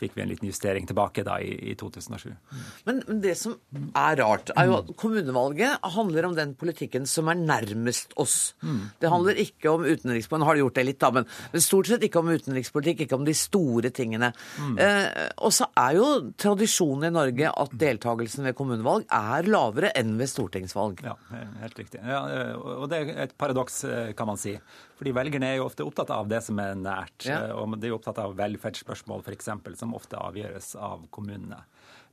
fikk vi en liten justering tilbake da i, i 2007. Men, men, det som er rart, er jo at kommunevalget handler om den politikken som er nærmest oss. Det handler ikke om utenrikspolitikk, har det gjort det litt, da, men, stort sett ikke om utenrikspolitikk, ikke om de store tingene. Eh, og så er jo tradisjonen i Norge at deltakelsen ved kommunevalg er lavere enn ved stortingsvalg. Ja, helt riktig. Ja, og det er et paradoks, eh, kan man si. Fordi velgerne er jo ofte opptatt av det som er nært. Ja. Eh, og de er opptatt av velferdsspørsmål f.eks., som ofte avgjøres av kommunene.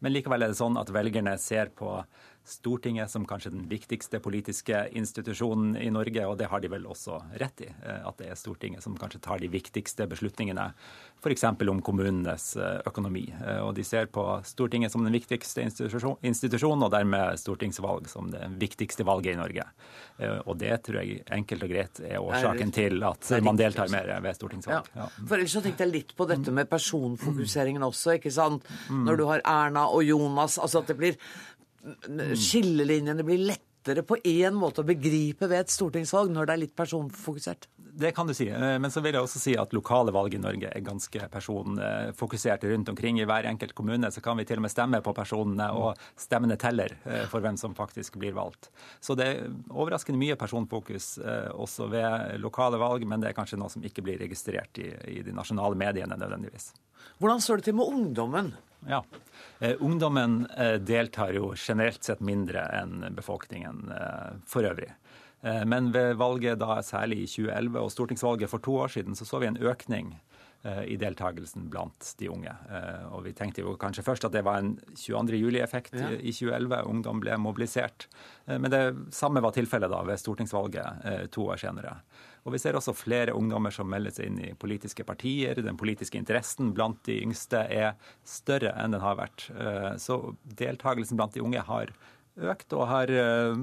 Men likevel er det sånn at velgerne ser på Stortinget som kanskje den viktigste politiske institusjonen i Norge, og det har de vel også rett i. Eh, at det er Stortinget som kanskje tar de viktigste beslutningene, f.eks. om kommunenes eh, økonomi. Eh, og de ser på Stortinget som den viktigste institusjonen, og dermed stortingsvalg som det viktigste valget i Norge. Og det tror jeg enkelt og greit er årsaken til at man deltar mer ved stortingsvalg. Ja. For ellers så tenkte jeg litt på dette med personfokuseringen også, ikke sant. Mm. Når du har Erna og Jonas, altså at det blir skillelinjene blir lettere på én måte å begripe ved et stortingsvalg når det er litt personfokusert? Det kan du si. Eh, men så vil jeg også si at lokale valg i Norge er ganske personfokuserte rundt omkring. I hver enkelt kommune så kan vi til og med stemme på personene, og stemmene teller eh, for hvem som faktisk blir valgt. Så det er overraskende mye personfokus eh, også ved lokale valg, men det er kanskje noe som ikke blir registrert i, i de nasjonale mediene nødvendigvis. Hvordan står det til med ungdommen? Ja, eh, Ungdommen eh, deltar jo generelt sett mindre enn befolkningen eh, for øvrig. Men ved valget da særlig i 2011 og stortingsvalget for to år siden så så vi en økning i deltakelsen blant de unge. Og Vi tenkte jo kanskje først at det var en 22. juli-effekt ja. i 2011. Ungdom ble mobilisert. Men det samme var tilfellet da ved stortingsvalget to år senere. Og vi ser også flere ungdommer som melder seg inn i politiske partier. Den politiske interessen blant de yngste er større enn den har vært. Eh, så deltakelsen blant de unge har økt og har eh,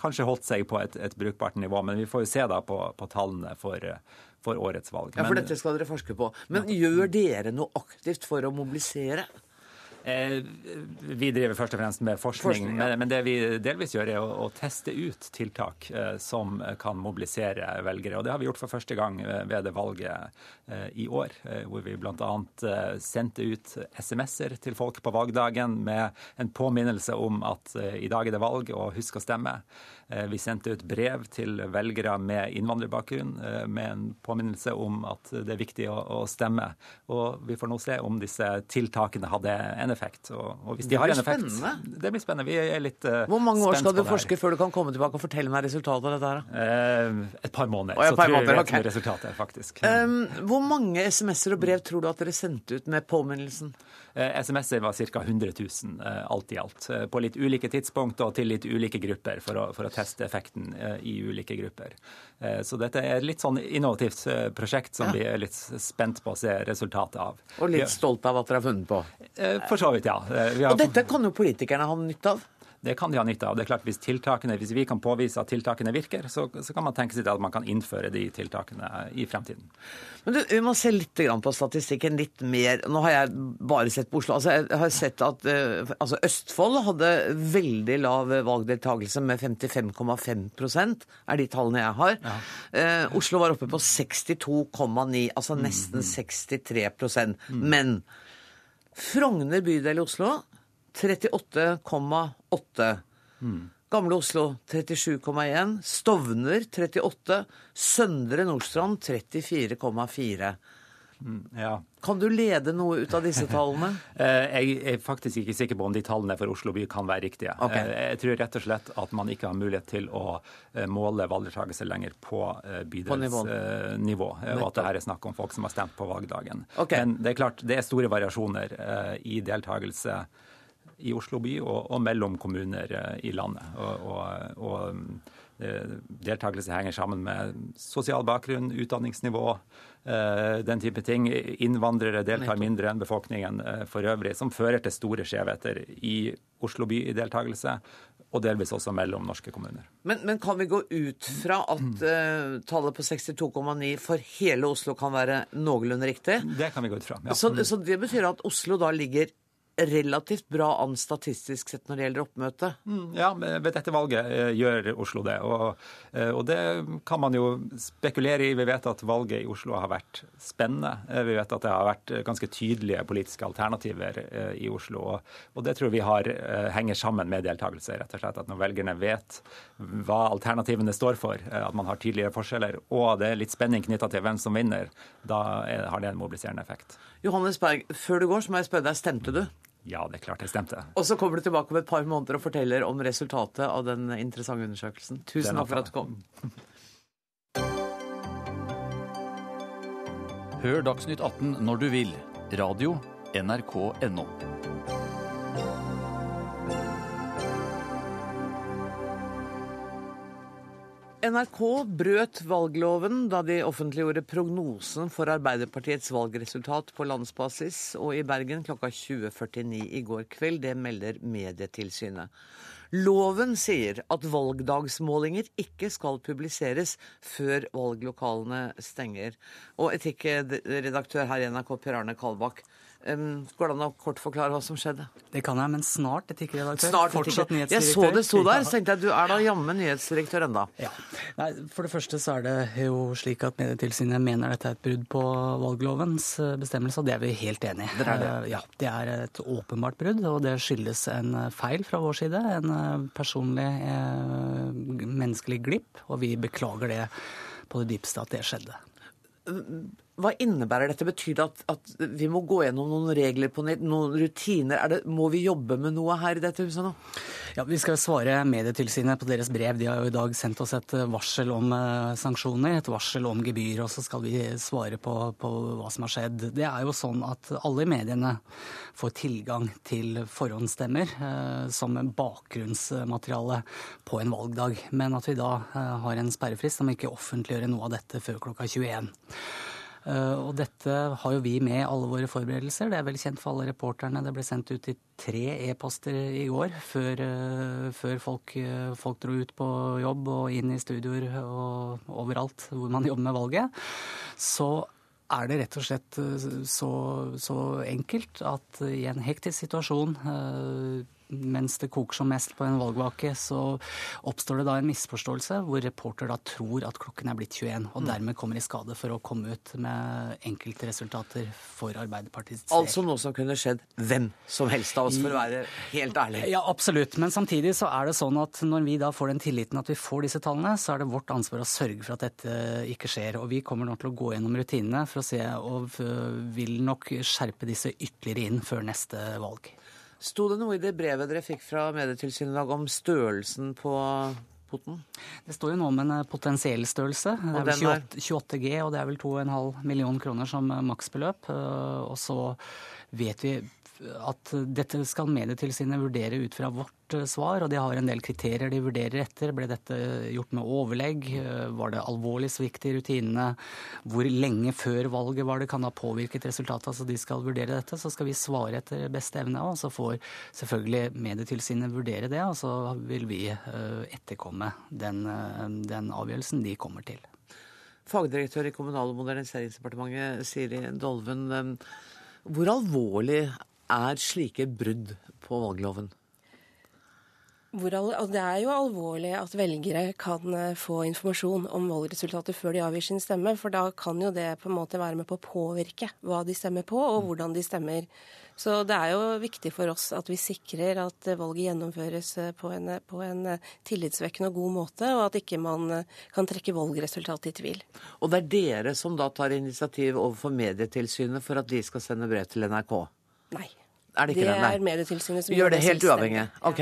kanskje holdt seg på et, et brukbart nivå. Men vi får jo se da på, på tallene for, for, årets valg. Ja, For dette skal dere forske på. Men gjør dere noe aktivt for å mobilisere? Eh, vi driver først og fremst med forskning, forskning ja. men det vi delvis gjør, er å, teste ut tiltak eh, som kan mobilisere velgere. Og det har vi gjort for første gang eh, ved det valget i år, hvor vi bl.a. sendte ut SMS-er til folk på valgdagen med en påminnelse om at i dag er det valg, og husk å stemme. Eh, vi sendte ut brev til velgere med innvandrerbakgrunn eh, med en påminnelse om at det er viktig å, stemme. Og vi får nå se om disse tiltakene hadde en effekt. Og, hvis de har en effekt spennende. Det blir spennende. Vi er litt spent på det. Hvor mange år skal du forske før du kan komme tilbake og fortelle meg resultatet av dette her? Et par måneder. Oh, så par tror jeg okay. resultatet, faktisk. Um, hvor mange SMS-er og brev tror du at dere sendte ut med påminnelsen? Uh, SMS-er var ca. 100 000 alt i alt. På litt ulike tidspunkt og til litt ulike grupper for å, for å teste effekten eh, i ulike grupper. Eh, så dette er et litt sånn innovativt eh, prosjekt som ja. vi er litt spent på å se resultatet av. Og litt stolt av at dere har funnet på? For så vidt, ja. Har... Og dette kan jo politikerne ha nytte av? Det kan de ha nytte av. Det er klart Hvis, hvis vi kan påvise at tiltakene virker, så, så, kan man tenke seg at man kan innføre de tiltakene i fremtiden. Men du, Vi må se litt på statistikken litt mer. Nå har jeg bare sett på Oslo. Altså, jeg har sett at uh, altså Østfold hadde veldig lav valgdeltakelse med 55,5% er de tallene jeg har. Ja. Uh, Oslo var oppe på 62,9, altså nesten mm. 63 mm. Men Frogner bydel i Oslo 38,8. Mm. Gamle Oslo 37,1. Stovner 38. Søndre Nordstrand 34,4. Mm, ja. Kan du lede noe ut av disse tallene? Eh, jeg er faktisk ikke sikker på om de tallene for Oslo by kan være riktige. Okay. Eh, jeg tror rett og slett at man ikke har mulighet til å eh, måle valgdeltakelse lenger på bydelsnivå. Og at det her er snakk om folk som har stemt på valgdagen. Okay. Men det er klart, det er store variasjoner i deltakelse i Oslo by og, og mellom kommuner i landet. og, og, og Deltakelse henger sammen med sosial bakgrunn, utdanningsnivå, Eh, den type ting. Innvandrere deltar mindre enn befolkningen eh, for øvrig, som fører til store skjevheter i Oslo by i deltakelse, og delvis også mellom norske kommuner. Men, men kan vi gå ut fra at uh, tallet på 62,9 for hele Oslo kan være noenlunde riktig? Det kan vi gå ut fra, ja. Så, så det betyr at Oslo da ligger relativt bra an statistisk sett når det gjelder oppmøte. Mm, ja, ved dette valget eh, gjør Oslo det. Og, eh, og, det kan man jo spekulere i. Vi vet at valget i Oslo har vært spennende. Eh, vi vet at det har vært ganske tydelige politiske alternativer i Oslo. Og, og det tror vi har, henger sammen med deltakelse, rett og slett. At når velgerne vet hva alternativene står for, at man har tydeligere forskjeller, og det er litt spenning knytta til hvem som vinner, da har det en mobiliserende effekt. Johannes Berg, før du går, så må jeg spørre deg, stemte du? Ja, det er klart det stemte. Og så kommer du tilbake om et par måneder og forteller om resultatet av den interessante undersøkelsen. Tusen takk for at du kom. Hør Dagsnytt 18 når du vil. Radio NRK.no. NRK brøt valgloven da de offentliggjorde prognosen for Arbeiderpartiets valgresultat på landsbasis og i Bergen klokka 20.49 i går kveld. Det melder Medietilsynet. Loven sier at valgdagsmålinger ikke skal publiseres før valglokalene stenger. Og etikkredaktør her i NRK, Per Arne Kalbakk, Går det an å kort forklare hva som skjedde? Det kan jeg, men snart etikkredaktør. Snart Fortsatt nyhetsdirektør. Jeg så det sto der, så tenkte jeg du er da jammen nyhetsdirektør enda. Ja. Nei, for det første så er det jo slik at Medietilsynet mener dette er et brudd på valglovens eh, bestemmelse, og det er vi helt enig i. Det er det. Eh, ja, det er et åpenbart brudd, og det skyldes en eh, feil fra vår side. En personlig menneskelig glipp, og vi beklager det på det dypeste at det skjedde. Hva innebærer dette? Betyr det at, at, vi må gå gjennom noen regler på nytt, noen rutiner? Det, må vi jobbe med noe her i dette huset nå? Ja, Vi skal svare Medietilsynet på deres brev. De har jo i dag sendt oss et varsel om uh, sanksjoner, et varsel om gebyr, og så skal vi svare på, på, hva som har skjedd. Det er jo sånn at alle mediene får tilgang til forhåndsstemmer eh, som bakgrunnsmateriale på en valgdag, men at vi da eh, har en sperrefrist om ikke offentliggjøre noe av dette før klokka 21. Eh, og dette har jo vi med i alle våre forberedelser. Det er vel kjent for alle reporterne. Det ble sendt ut i tre e-poster i går før, eh, før folk, eh, folk, dro ut på jobb og inn i studioer og overalt hvor man jobber med valget. Så er det rett og slett så, så enkelt at i en hektisk situasjon mens det koker som mest på en valgvake, så oppstår det da en misforståelse hvor reporter da tror at klokken er blitt 21, og mm. dermed kommer i skade for å komme ut med enkeltresultater for Arbeiderpartiets del. Altså noe som kunne skjedd hvem som helst av oss, for å være helt ærlig? Ja, absolutt. Men samtidig så er det sånn at når vi da får den tilliten at vi får disse tallene, så er det vårt ansvar å sørge for at dette ikke skjer. Og vi kommer nå til å gå gjennom rutinene for å se, og vil nok skjerpe disse ytterligere inn før neste valg. Sto det noe i det brevet dere fikk fra Medietilsynet i dag om størrelsen på poten? Det står jo noe om en eh, potensiell størrelse. Det er vel 28, 28 G, og det er vel 2,5 millioner kroner som eh, maksbeløp. Eh, og så vet vi at dette skal Medietilsynet vurdere ut fra vårt eh, svar, og de har en del kriterier de vurderer etter. Ble dette gjort med overlegg? Eh, var det alvorlig svikt i rutinene? Hvor lenge før valget var det kan ha påvirket resultatet? Altså de skal vurdere dette. Så skal vi svare etter beste evne, og så får selvfølgelig Medietilsynet vurdere det. Og så vil vi etterkomme den, den avgjørelsen de kommer til. Fagdirektør i Kommunal- og moderniseringsdepartementet, Siri Dolven. Hvor alvorlig er slike brudd på valgloven? Altså, det er jo alvorlig at velgere kan eh, få informasjon om valgresultatet før de avgir sin stemme, for da kan jo det på en måte være med på å påvirke hva de stemmer på, og hvordan de stemmer. Så det er jo viktig for oss at vi sikrer at valget gjennomføres eh, på en, på en eh, tillitsvekkende og god måte, og at ikke man kan trekke valgresultatet i tvil. Og det er dere som da tar initiativ overfor Medietilsynet for at de skal sende brev til NRK? Nei. Er det det? er Medietilsynet som gjør det helt uavhengig. Ok.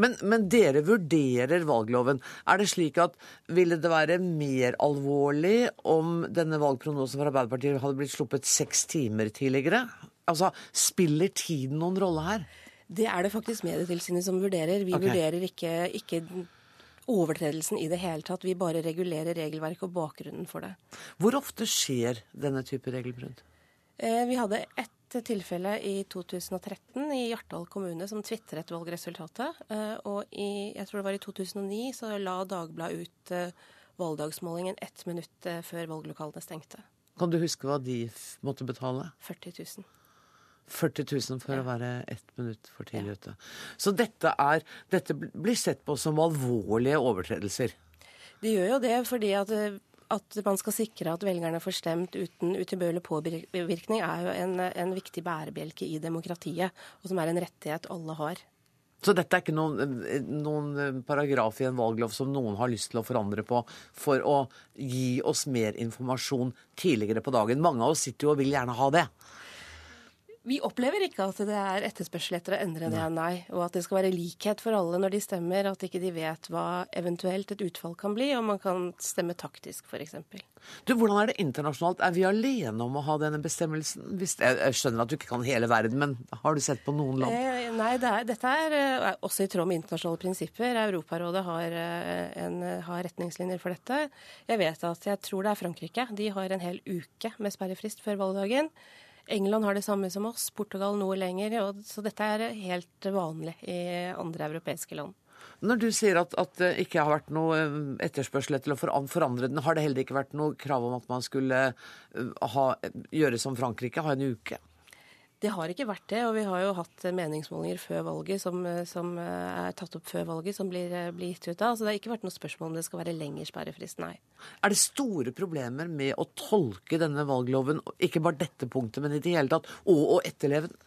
Men, men, dere vurderer valgloven. Er det slik at ville det være mer alvorlig om denne valgprognosen for Arbeiderpartiet hadde blitt sluppet seks timer tidligere? Altså, Spiller tiden noen rolle her? Det er det faktisk Medietilsynet som vurderer. Vi okay. vurderer ikke, ikke overtredelsen i det hele tatt. Vi bare regulerer regelverket og bakgrunnen for det. Hvor ofte skjer denne type regelbrudd? Eh, vi hadde ett tilfelle i 2013 i Hjartdal kommune som tvitret valgresultatet. Eh, og i, jeg tror det var i 2009 så la Dagbladet ut eh, valgdagsmålingen ett minutt eh, før valglokalene stengte. Kan du huske hva de måtte betale? 40 000. 40 000 for ja. å være ett minutt for tidlig ute. Så dette, er, dette blir sett på som alvorlige overtredelser? Det gjør jo det, fordi at at man skal sikre at velgerne får stemt uten utilbørlig påvirkning, er jo en, en viktig bærebjelke i demokratiet, og som er en rettighet alle har. Så dette er ikke noen, noen, paragraf i en valglov som noen har lyst til å forandre på for å gi oss mer informasjon tidligere på dagen. Mange av oss sitter jo og vil gjerne ha det. Vi opplever ikke at det er etterspørsel etter å endre det, nei. Og at det skal være likhet for alle når de stemmer, at ikke de vet hva eventuelt et utfall kan bli, og man kan stemme taktisk, f.eks. Du, Hvordan er det internasjonalt? Er vi alene om å ha denne bestemmelsen? Jeg skjønner at du ikke kan hele verden, men har du sett på noen land? Eh, nei, det er, dette er eh, også i tråd med internasjonale prinsipper. Europarådet har, eh, en, har retningslinjer for dette. Jeg vet at jeg tror det er Frankrike. De har en hel uke med sperrefrist før valgdagen. England har det samme som oss, Portugal noe lenger. så dette er helt vanlig i andre europeiske land. Når du sier at, at det ikke har vært noe eh, etterspørsel etter å forandre den, har det heller ikke vært noe krav om at man skulle eh, ha, gjøre som Frankrike, ha en uke? Det har ikke vært det, og vi har jo hatt meningsmålinger før valget som, som er tatt opp før valget, som blir, blir gitt ut av. Så det har ikke vært noe spørsmål om det skal være lengre sperrefrist, nei. Er det store problemer med å tolke denne valgloven, ikke bare dette punktet, men i det hele tatt, og å etterleve den?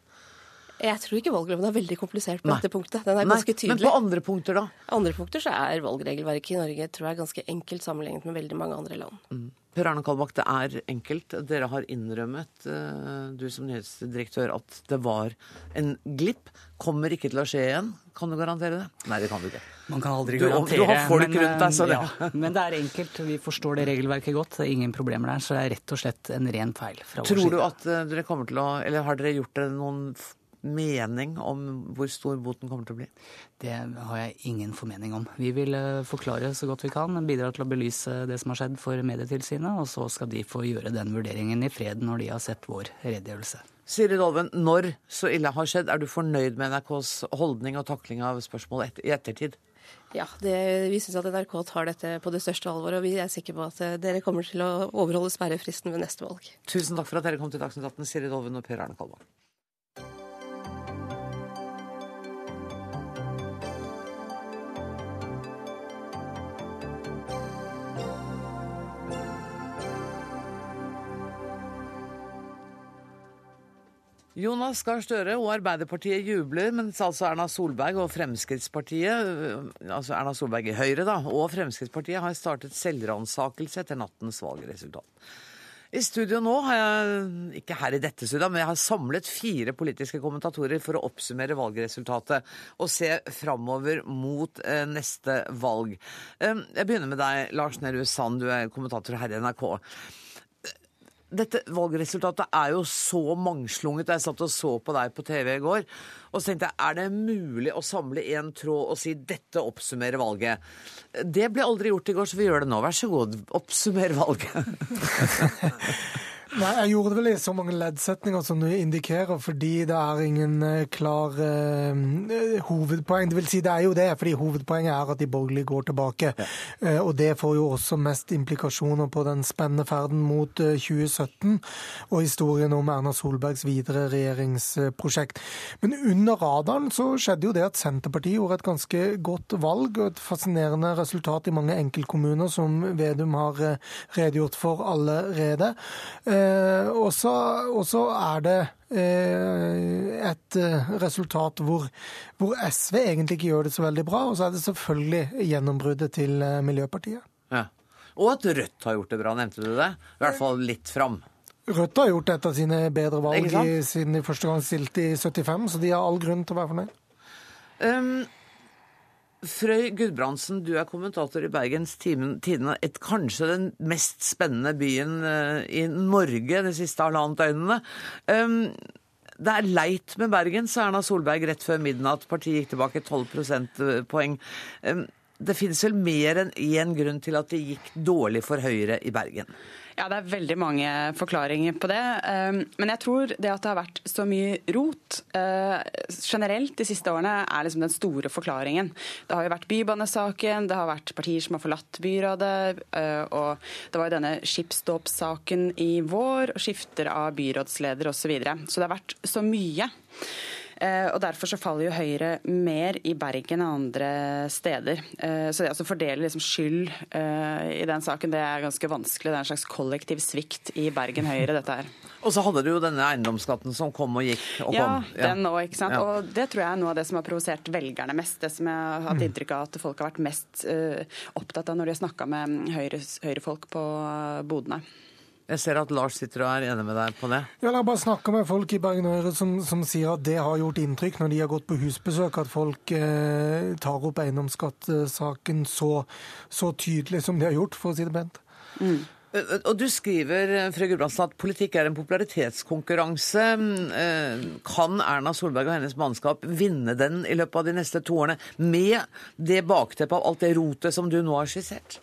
Jeg tror ikke valgloven er veldig komplisert på Nei. dette punktet. Den er ganske tydelig. Men på andre punkter, da? Andre punkter så er valgregelverket i Norge tror jeg, ganske enkelt sammenlignet med veldig mange andre land. Mm. Per Arne Kalbakk, det er enkelt. Dere har innrømmet, eh, du som nyhetsdirektør, at det var en glipp. Kommer ikke til å skje igjen. Kan du garantere det? Nei, det kan du ikke. Man kan aldri garantere. Du, du har folk men, rundt deg, så det eh, ja, Men det er enkelt. Vi forstår det regelverket godt. Det er ingen problemer der. Så det er rett og slett en ren feil fra vår side. Tror du at eh, dere kommer til å Eller har dere gjort dere noen mening om hvor stor boten kommer til å bli? Det har jeg ingen formening om. Vi vil eh, forklare så godt vi kan, bidra til å belyse det som har skjedd for Medietilsynet, og så skal de få gjøre den vurderingen i fred når de har sett vår redegjørelse. Siri Dolven, når så ille har skjedd, er du fornøyd med NRKs holdning og takling av spørsmålet i ettertid? Ja, det, vi syns at NRK tar dette på det største alvor, og vi er sikre på at eh, dere kommer til å overholde sperrefristen ved neste valg. Tusen takk for at dere kom til Dagsnytt 18, Siri Dolven og Per Arne Kalvang. Jonas Gahr Støre og Arbeiderpartiet jubler, mens altså Erna Solberg og Fremskrittspartiet, altså Erna Solberg i Høyre da, og Fremskrittspartiet har startet selvransakelse etter nattens valgresultat. I studio nå har jeg, ikke her i dette studiet, men jeg har samlet fire politiske kommentatorer for å oppsummere valgresultatet og se framover mot eh, neste valg. Eh, jeg begynner med deg, Lars Nehru Sand, du er kommentator her i NRK dette valgresultatet er jo så mangslunget. Jeg satt og så på deg på TV i går, og så tenkte jeg er det mulig å samle én tråd og si dette oppsummerer valget? Det ble aldri gjort i går, så vi gjør det nå. Vær så god, oppsummer valget. Nei, Jeg gjorde det vel i så mange leddsetninger som du indikerer, fordi det er ingen uh, klar uh, hovedpoeng. Det vil si, det er jo det, fordi hovedpoenget er at de borgerlige går tilbake. Ja. Uh, og det får jo også mest implikasjoner på den spennende ferden mot 2017 og historien om Erna Solbergs videre regjeringsprosjekt. Men under radaren så skjedde jo det at Senterpartiet gjorde et ganske godt valg og et fascinerende resultat i mange enkeltkommuner, som Vedum har redegjort for allerede. Eh, og så er det eh, et eh, resultat hvor, hvor, SV egentlig ikke gjør det så veldig bra. Og så er det selvfølgelig gjennombruddet til Miljøpartiet. Ja. Og at Rødt har gjort det bra, nevnte du det? I hvert fall litt fram. Rødt har gjort et av sine bedre valg i, siden de første gang stilte i 75, så de har all grunn til å være fornøyd. Um, Frøy Gudbrandsen, du er kommentator i Bergens Tidende. Kanskje den mest spennende byen eh, i Norge de siste halvannet døgnene. Det er leit med Bergen, sa Erna Solberg rett før midnatt. Partiet gikk tilbake 12 prosentpoeng. Det finnes vel mer enn én grunn til at det gikk dårlig for Høyre i Bergen? Ja, Det er veldig mange forklaringer på det. Ehm, men jeg tror det at det har vært så mye rot eh, generelt de siste årene, er liksom den store forklaringen. Det har jo vært Bybanesaken, det har vært partier som har forlatt byrådet, eh, og det var jo denne skipsdåpssaken i vår, og skifter av byrådsleder osv. Så, videre. så det har vært så mye. Eh, og Derfor så faller jo Høyre mer i Bergen enn andre steder. Eh, så det å fordele liksom skyld eh, i den saken, det er ganske vanskelig. Det er en slags kollektiv svikt i Bergen Høyre, dette her. Og så hadde du jo denne eiendomsskatten som kom og gikk og ja, kom. Ja, den òg, ikke sant. Ja. Og det tror jeg er noe av det som har provosert velgerne mest. Det som jeg har hatt mm. inntrykk av at folk har vært mest opptatt av når de har snakka med høyrefolk høyre på bodene. Jeg ser at Lars sitter og er enig med deg på det. Ja, Jeg har bare snakka med folk i Bergen Øre som, som, sier at det har gjort inntrykk når de har gått på husbesøk, at folk eh, tar opp eiendomsskattesaken så, så, tydelig som de har gjort, for å si det pent. Mm. Og Du skriver Frø Gudbrandsen, at politikk er en popularitetskonkurranse. Eh, kan Erna Solberg og hennes mannskap vinne den i løpet av de neste to årene, med det bakteppet av alt det rotet som du nå har skissert?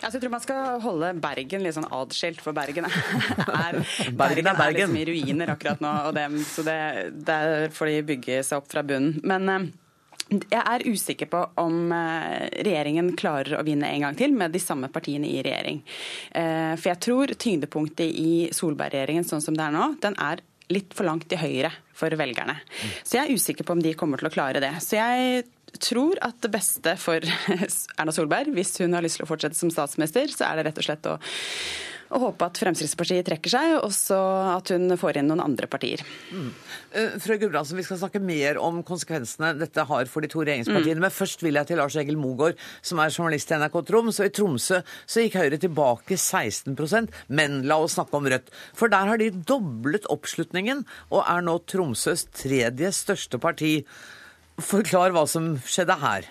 Jeg tror man skal holde Bergen litt sånn adskilt, for Bergen er, Bergen, Bergen er, liksom i ruiner akkurat nå. og det, Så det, der får de bygge seg opp fra bunnen. Men eh, jeg er usikker på om eh, regjeringen klarer å vinne en gang til med de samme partiene i regjering. Eh, for jeg tror tyngdepunktet i Solberg-regjeringen sånn som det er nå, den er litt for langt til høyre for velgerne. Så jeg er usikker på om de kommer til å klare det. Så jeg tror at det beste for Erna Solberg, hvis hun har lyst til å fortsette som statsminister, så er det rett og slett å, å håpe at Fremskrittspartiet trekker seg, og så at hun får inn noen andre partier. Mm. Uh, Frø Gudbrandsen, Vi skal snakke mer om konsekvensene dette har for de to regjeringspartiene. Mm. Men først vil jeg til Lars Egil Mogård, som er journalist i NRK Troms. Og I Tromsø så gikk Høyre tilbake 16% men la oss snakke om Rødt. For der har de doblet oppslutningen, og er nå Tromsøs tredje største parti. Forklar hva som skjedde her.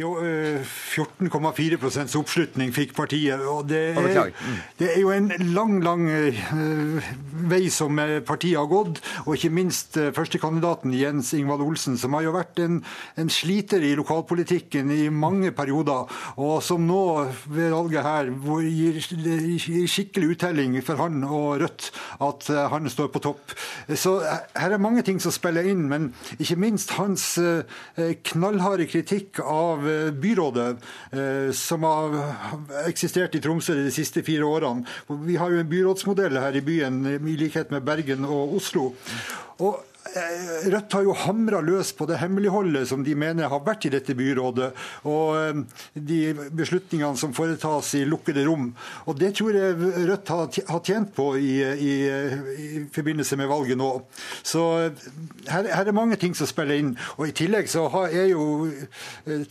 Jo, 14,4 eh, oppslutning fikk partiet. og det er, mm. det er, jo en lang, lang eh, vei som partiet har gått. Og ikke minst eh, førstekandidaten Jens Ingvald Olsen, som har jo vært en, en, sliter i lokalpolitikken i mange perioder. Og som nå ved valget her gir, gir skikkelig uttelling for han og Rødt at han står på topp. Så her er mange ting som spiller inn, men ikke minst hans knallharde kritikk av av byrådet eh, som har eksistert i Tromsø de siste fire årene. Vi har jo en byrådsmodell her i byen, i likhet med Bergen og Oslo. Og Eh, Rødt har jo hamra løs på det hemmeligholdet som de mener har vært i dette byrådet, og eh, de beslutningene som foretas i lukkede rom. Og Det tror jeg Rødt har tjent på i, i, i forbindelse med valget nå. Så eh, her, her, er mange ting som spiller inn. Og I tillegg så har, er jo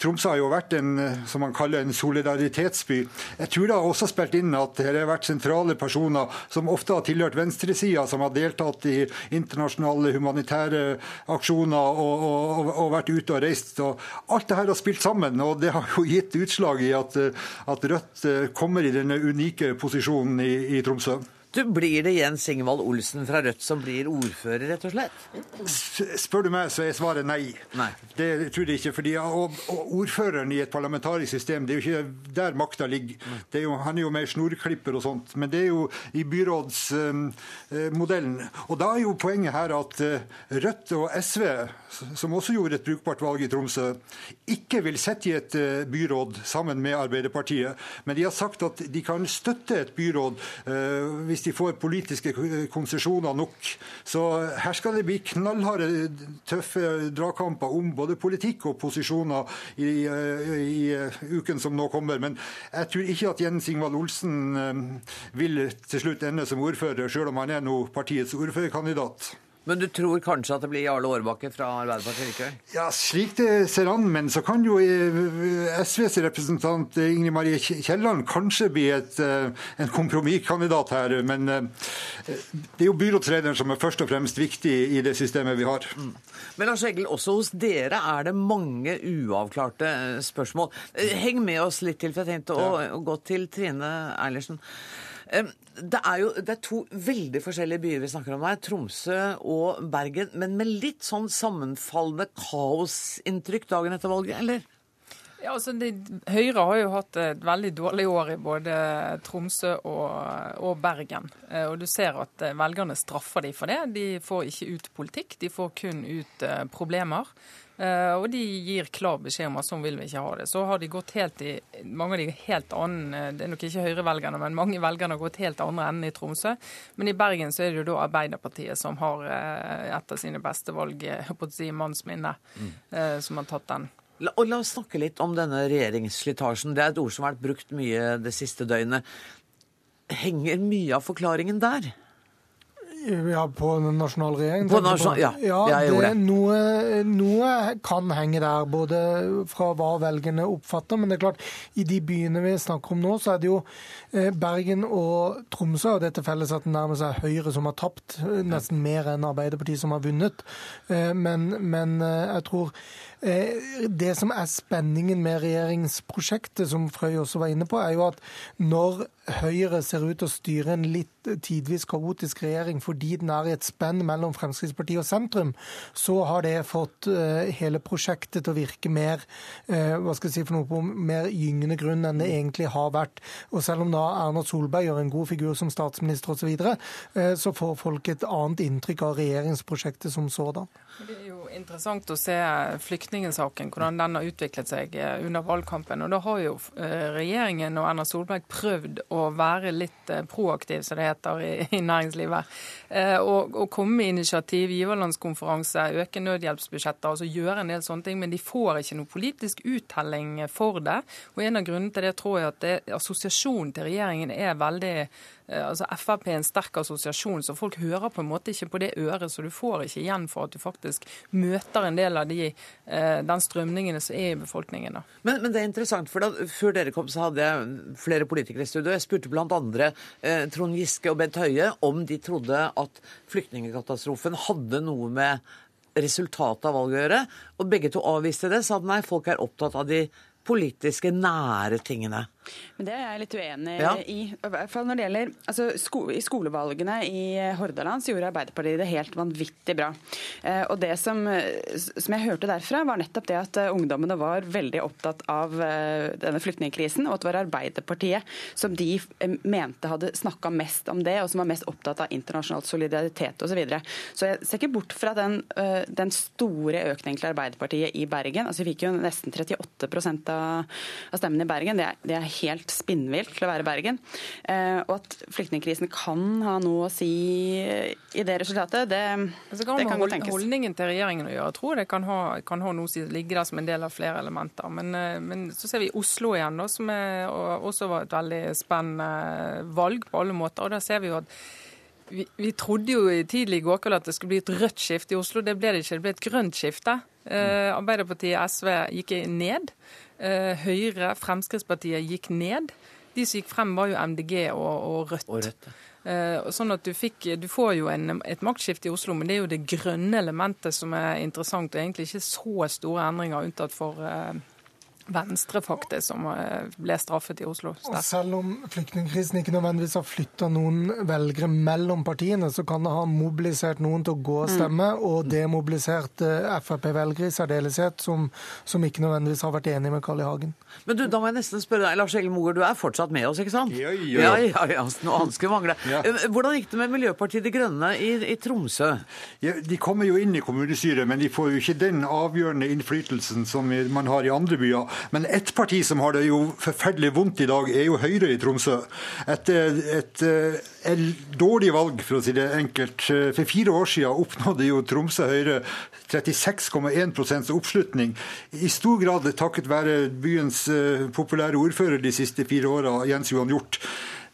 Tromsø har jo vært en som man kaller en solidaritetsby. Jeg tror det har også spilt inn at det har vært sentrale personer som ofte har tilhørt venstresida, som har deltatt i internasjonale humanitære humanitære aksjoner og, og, og, vært ute og reist. Og alt det her har spilt sammen, og det har jo gitt utslag i at, at Rødt kommer i denne unike posisjonen i, i Tromsø. Du, Blir det Jens Ingvald Olsen fra Rødt som blir ordfører, rett og slett? Spør du meg, så er svaret nei. nei. Det tror jeg ikke. fordi og, og Ordføreren i et parlamentarisk system, det er jo ikke der makta ligger. Er jo, han er jo mer snorklipper og sånt. Men det er jo i byrådsmodellen. Um, og da er jo poenget her at uh, Rødt og SV, som også gjorde et brukbart valg i Tromsø, ikke vil sitte i et uh, byråd sammen med Arbeiderpartiet. Men de har sagt at de kan støtte et byråd hvis hvis de får politiske konsesjoner nok. Så her skal det bli knallharde, tøffe dragkamper om både politikk og posisjoner i, i, uken som nå kommer. Men jeg tror ikke at Jens Ingvald Olsen eh, vil til slutt ende som ordfører, selv om han er nå partiets ordførerkandidat. Men du tror kanskje at det blir Jarle Aarbakke fra Arbeiderpartiet likevel? Ja, slik det ser an. Men så kan jo eh, SVs representant eh, Ingrid Marie Kielland kanskje bli et, eh, en kompromisskandidat her. Men det er jo byrådslederen som er først og fremst viktig i det systemet vi har. Mm. Men Lars Egil, også hos dere er det mange uavklarte spørsmål. Heng med oss litt til, for jeg tenkte å, å gå til Trine Eilertsen. Det er jo det er to veldig forskjellige byer vi snakker om her, Tromsø og Bergen, men med litt sånn sammenfallende kaosinntrykk dagen etter valget, eller? Ja, altså de, Høyre har jo hatt et veldig dårlig år i både Tromsø og, og, Bergen. Eh, og du ser at eh, velgerne straffer de for det. De får ikke ut politikk, de får kun ut eh, problemer. Eh, og de gir klar beskjed om at sånn vil vi ikke ha det. Så har de gått helt i mange av de helt annen, eh, Det er nok ikke Høyre-velgerne, men mange velgerne har gått helt andre enden i Tromsø. Men i Bergen så er det jo da Arbeiderpartiet som har eh, et av sine beste valg, på å si mannsminne, mm. som har tatt den. La, og la oss snakke litt om denne regjeringsslitasjen. Det er et ord som har vært brukt mye det siste døgnet. Henger mye av forklaringen der? Ja, På den nasjonale regjeringen? På nasjonal, ja, ja, jeg gjorde det. Noe, noe kan henge der, både fra hva velgerne oppfatter. Men det er klart, i de byene vi snakker om nå, så er det jo eh, Bergen og Tromsø og det til felles at det nærmer seg Høyre som har tapt, eh, nesten mer enn Arbeiderpartiet som har vunnet. Eh, men, men jeg tror det som er spenningen med regjeringsprosjektet, som Frøy også var inne på, er jo at når Høyre ser ut til å styre en litt tidvis kaotisk regjering fordi den er i et spenn mellom Fremskrittspartiet og sentrum, så har det fått uh, hele prosjektet til å virke mer uh, hva skal jeg si for noe på mer gyngende grunn enn det egentlig har vært. Og selv om da Erna Solberg gjør en god figur som statsminister osv., så, så får folk et annet inntrykk av regjeringsprosjektet som sådan. Det er jo interessant å se flyktningsaken, hvordan den har utviklet seg under valgkampen. Og da har jo regjeringen og Erna Solberg prøvd å være litt proaktiv, som det heter i, næringslivet. Og, komme med initiativ, giverlandskonferanse, øke nødhjelpsbudsjetter, altså gjøre en del sånne ting. Men de får ikke noe politisk uttelling for det. Og en av grunnene til det tror jeg at assosiasjonen til regjeringen er veldig Eh, altså Frp er en sterk assosiasjon, så folk hører på en måte ikke på det øret. Så du får ikke igjen for at du faktisk møter en del av de, eh, den strømningene som er i befolkningen. Men, men, det er interessant, for da, før dere kom så hadde jeg flere politikere i studio. Jeg spurte bl.a. Eh, Trond Giske og Bent Høie om de trodde at flyktningkatastrofen hadde noe med resultatet av valget å gjøre. Og begge to avviste det, sa at nei, folk er opptatt av de politiske, nære tingene. Men Det er jeg litt uenig ja. i. Fall når det gjelder altså, sko I skolevalgene i Hordaland så gjorde Arbeiderpartiet det helt vanvittig bra. Eh, og Det som, som, jeg hørte derfra, var nettopp det at uh, ungdommene var veldig opptatt av eh, denne flyktningkrisen, og at det var Arbeiderpartiet som de uh, mente hadde snakka mest om det, og som var mest opptatt av internasjonal solidaritet osv. Så, videre. så jeg ser ikke bort fra den, den store økningen til Arbeiderpartiet i Bergen. Altså Vi fikk jo nesten 38 av, av stemmene i Bergen. Det er, det er helt spinnvilt til å være Bergen. Eh, og at flyktningkrisen kan ha noe å si i det resultatet, det, altså, kan, det kan godt tenkes. Holdningen til regjeringen å gjøre. Jeg tror det kan ha, kan ha noe å si, ligge der som en del av flere elementer. Men, eh, men så ser vi Oslo igjen, da, som er, også var et veldig spennende valg på alle måter. og der ser vi jo at vi, vi, trodde jo tidlig i går kveld at det skulle bli et rødt skifte i Oslo. Det ble det ikke. Det ble et grønt skifte. Eh, Arbeiderpartiet og SV gikk ned. Eh, Høyre, Fremskrittspartiet gikk ned. De som gikk frem, var jo MDG og, og Rødt. Og Rødt. Uh, sånn at du, fikk, du får jo en, et maktskifte i Oslo, men det er jo det grønne elementet som er interessant. og Egentlig ikke så store endringer, unntatt for uh, Venstre faktisk som eh, ble straffet i Oslo. Og selv om flyktningkrisen ikke nødvendigvis har flytta noen velgere mellom partiene, så kan det ha mobilisert noen til å gå og mm. stemme, mm. og demobilisert eh, Frp-velgere i særdeleshet, som, som, ikke nødvendigvis har vært enig med Carl I. Hagen. Men du, da må jeg nesten spørre deg, Lars Egil Moger, du er fortsatt med oss, ikke sant? Ja, ja, ja. ja, ja annet skulle mangle. Ja. Hvordan gikk det med Miljøpartiet De Grønne i, i Tromsø? Ja, de kommer jo inn i kommunestyret, men de får jo ikke den avgjørende innflytelsen som man har i andre byer. Men ett parti som har det jo forferdelig vondt i dag, er jo Høyre i Tromsø. Et, et, et dårlig valg, for å si det enkelt. For fire år siden oppnådde jo Tromsø Høyre 36,1% oppslutning. I stor grad takket være byens eh, populære ordfører de siste fire åra, Jens Johan Hjort.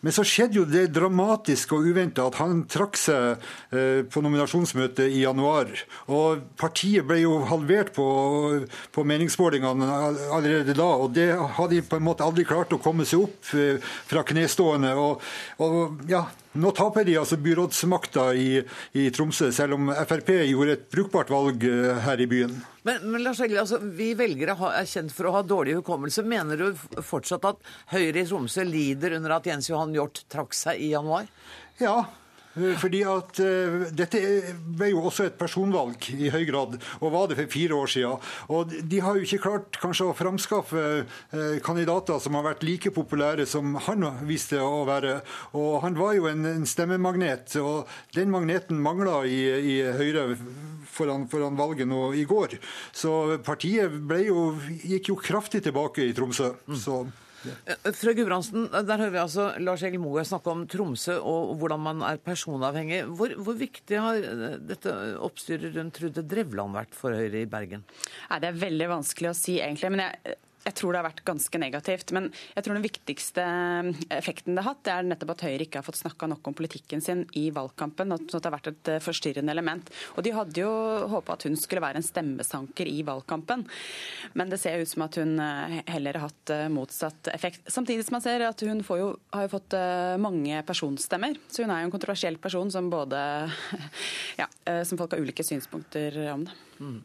Men så skjedde jo det dramatiske og uventa at han trakk seg eh, på nominasjonsmøtet i januar. Og partiet ble jo halvert på, på meningsmålingene allerede da. Og det hadde de på en måte aldri klart å komme seg opp eh, fra knestående. Og, og ja, nå taper de altså byrådsmakta i, i, Tromsø, selv om Frp gjorde et brukbart valg eh, her i byen. Men, men Lars Egil, altså, Vi velgere er kjent for å ha dårlig hukommelse. Mener du fortsatt at Høyre i Tromsø lider under at Jens Johan Hjort trakk seg i januar? Ja, fordi at uh, Dette ble jo også et personvalg i høy grad, og var det for fire år siden. Og de har jo ikke klart kanskje å framskaffe uh, kandidater som har vært like populære som han viste å være. Og han var jo en, en stemmemagnet, og den magneten mangla i, i Høyre foran, foran, valget nå i går. Så partiet jo, gikk jo kraftig tilbake i Tromsø. Mm. Så Eh, fra Gudbrandsen, der hører vi altså Lars Egil Moe snakke om Tromsø og hvordan man er personavhengig. Hvor, hvor viktig har eh, dette oppstyret rundt Trude Drevland vært for Høyre i Bergen? Nei, Det er veldig vanskelig å si, egentlig. men jeg jeg tror det har vært ganske negativt. Men jeg tror den viktigste effekten det har hatt, det er nettopp at Høyre ikke har fått snakka nok om politikken sin i valgkampen. at det har vært et eh, forstyrrende element. Og de hadde jo håpa at hun skulle være en stemmesanker i valgkampen. Men det ser ut som at hun eh, heller har hatt eh, motsatt effekt. Samtidig som man ser at hun jo, har jo fått mange personstemmer. Så hun er jo en kontroversiell person som både ja, som folk har ulike synspunkter om det. Mm.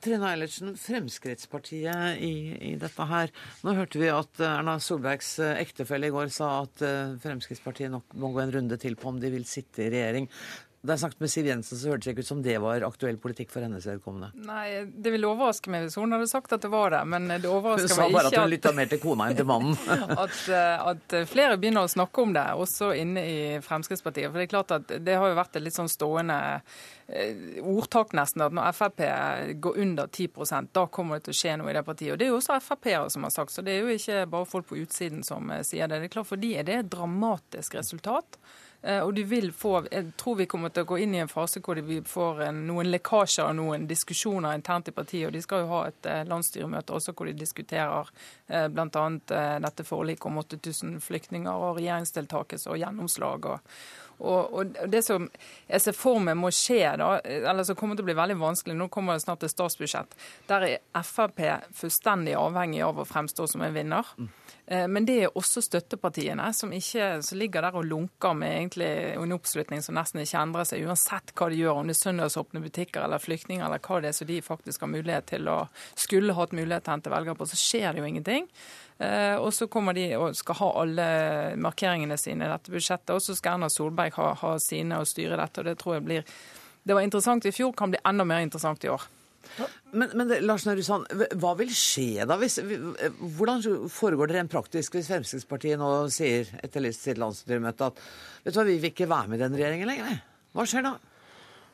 Trine Eilertsen, Fremskrittspartiet i, i, dette her. Nå hørte vi at Erna Solbergs eh, ektefelle i går sa at eh, Fremskrittspartiet nok må gå en runde til på om de vil sitte i regjering. Da jeg snakket med Siv Jensen, så hørtes det ikke ut som det var aktuell politikk for hennes vedkommende. Nei, det ville overraske meg hvis hun hadde sagt at det var det, men det overrasker meg ikke Hun sa bare at hun lytta mer til kona enn til mannen. at, eh, at, flere begynner å snakke om det, også inne i Fremskrittspartiet. For det er klart at det har jo vært et litt sånn stående eh, ordtak nesten, at når Frp går under 10% da kommer det til å skje noe i det partiet. Og Det er jo også Frp-ere som har sagt, så det er jo ikke bare folk på utsiden som eh, sier det. Det er klart For de er det et dramatisk resultat. Eh, og de vil få, Jeg tror vi kommer til å gå inn i en fase hvor vi får noen lekkasjer og noen diskusjoner internt i partiet. og De skal jo ha et eh, landsstyremøte også hvor de diskuterer eh, bl.a. dette forliket om 8000 flyktninger og regjeringsdeltakelse og gjennomslag. og og, og, Det som jeg ser for meg må skje, da, eller som kommer til å bli veldig vanskelig, nå kommer det snart et statsbudsjett, der er Frp fullstendig avhengig av å fremstå som en vinner. Mm. Eh, men det er også støttepartiene, som, ikke, som ligger der og lunker med egentlig en oppslutning som nesten ikke endrer seg, uansett hva de gjør, om det er søndagsåpne butikker eller flyktninger eller hva det er som de faktisk har mulighet til å skulle hatt mulighet til å hente velgere på, så skjer det jo ingenting. Eh, og så kommer de og skal ha alle markeringene sine i dette budsjettet, og så skal Erna Solberg ha, ha sine og styre dette. og Det tror jeg blir Det var interessant i fjor, kan bli enda mer interessant i år. Men, men Lars Nehru hva vil skje da? Hvis, hvordan foregår det rent praktisk hvis Fremskrittspartiet nå sier etter sitt landsstyremøte at vet du hva, vi vil ikke være med i den regjeringen lenger? Hva skjer da?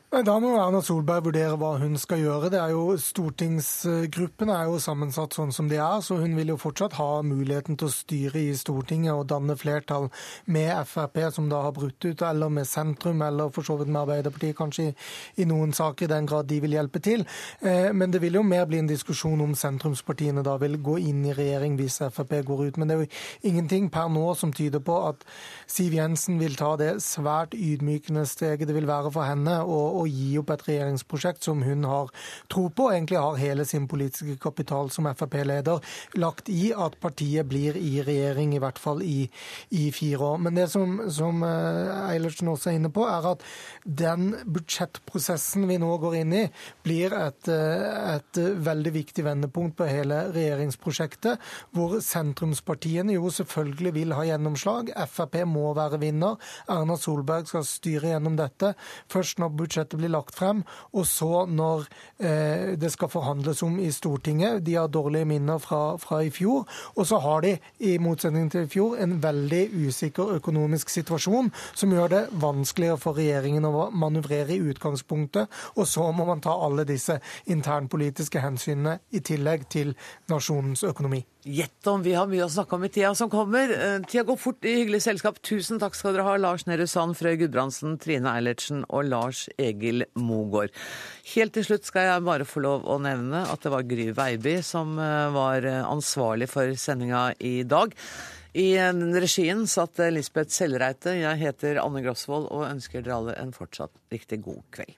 Da må Erna Solberg vurdere hva hun skal gjøre. Det er jo Stortingsgruppen er jo sammensatt sånn som de er, så hun vil jo fortsatt ha muligheten til å styre i Stortinget og danne flertall med Frp, som da har brutt ut, eller med sentrum, eller for så vidt med Arbeiderpartiet, kanskje i, i noen saker, i den grad de vil hjelpe til. Eh, men det vil jo mer bli en diskusjon om sentrumspartiene da vil gå inn i regjering hvis Frp går ut. Men det er jo ingenting per nå som tyder på at Siv Jensen vil ta det svært ydmykende steget det vil være for henne. og å gi opp et regjeringsprosjekt som hun har tro på, og egentlig har hele sin politiske kapital som Frp-leder lagt i at partiet blir i regjering, i hvert fall i, i fire år. Men det som, som eh, Eilertsen også er inne på, er at den budsjettprosessen vi nå går inn i, blir et, eh, et veldig viktig vendepunkt på hele regjeringsprosjektet, hvor sentrumspartiene jo selvfølgelig vil ha gjennomslag. Frp må være vinner. Erna Solberg skal styre gjennom dette. Først når budsjettet blir lagt frem, og så når eh, det skal forhandles om i Stortinget. De har dårlige minner fra, fra i fjor. Og så har de, i motsetning til i fjor, en veldig usikker økonomisk situasjon som gjør det vanskeligere for regjeringen å manøvrere i utgangspunktet. Og så må man ta alle disse internpolitiske hensynene i tillegg til nasjonens økonomi. Gjett om vi har mye å snakke om i tida som kommer. Eh, tida går fort i hyggelig selskap. Tusen takk skal dere ha, Lars Nehru Sand, Frøy Gudbrandsen, Trine Eilertsen og Lars Egil Mogård. Helt til slutt skal jeg bare få lov å nevne at det var Gry Veiby som eh, var eh, ansvarlig for sendinga i dag. I regien satt Lisbeth Sellreite. Jeg heter Anne Grosvold og ønsker dere alle en fortsatt riktig god kveld.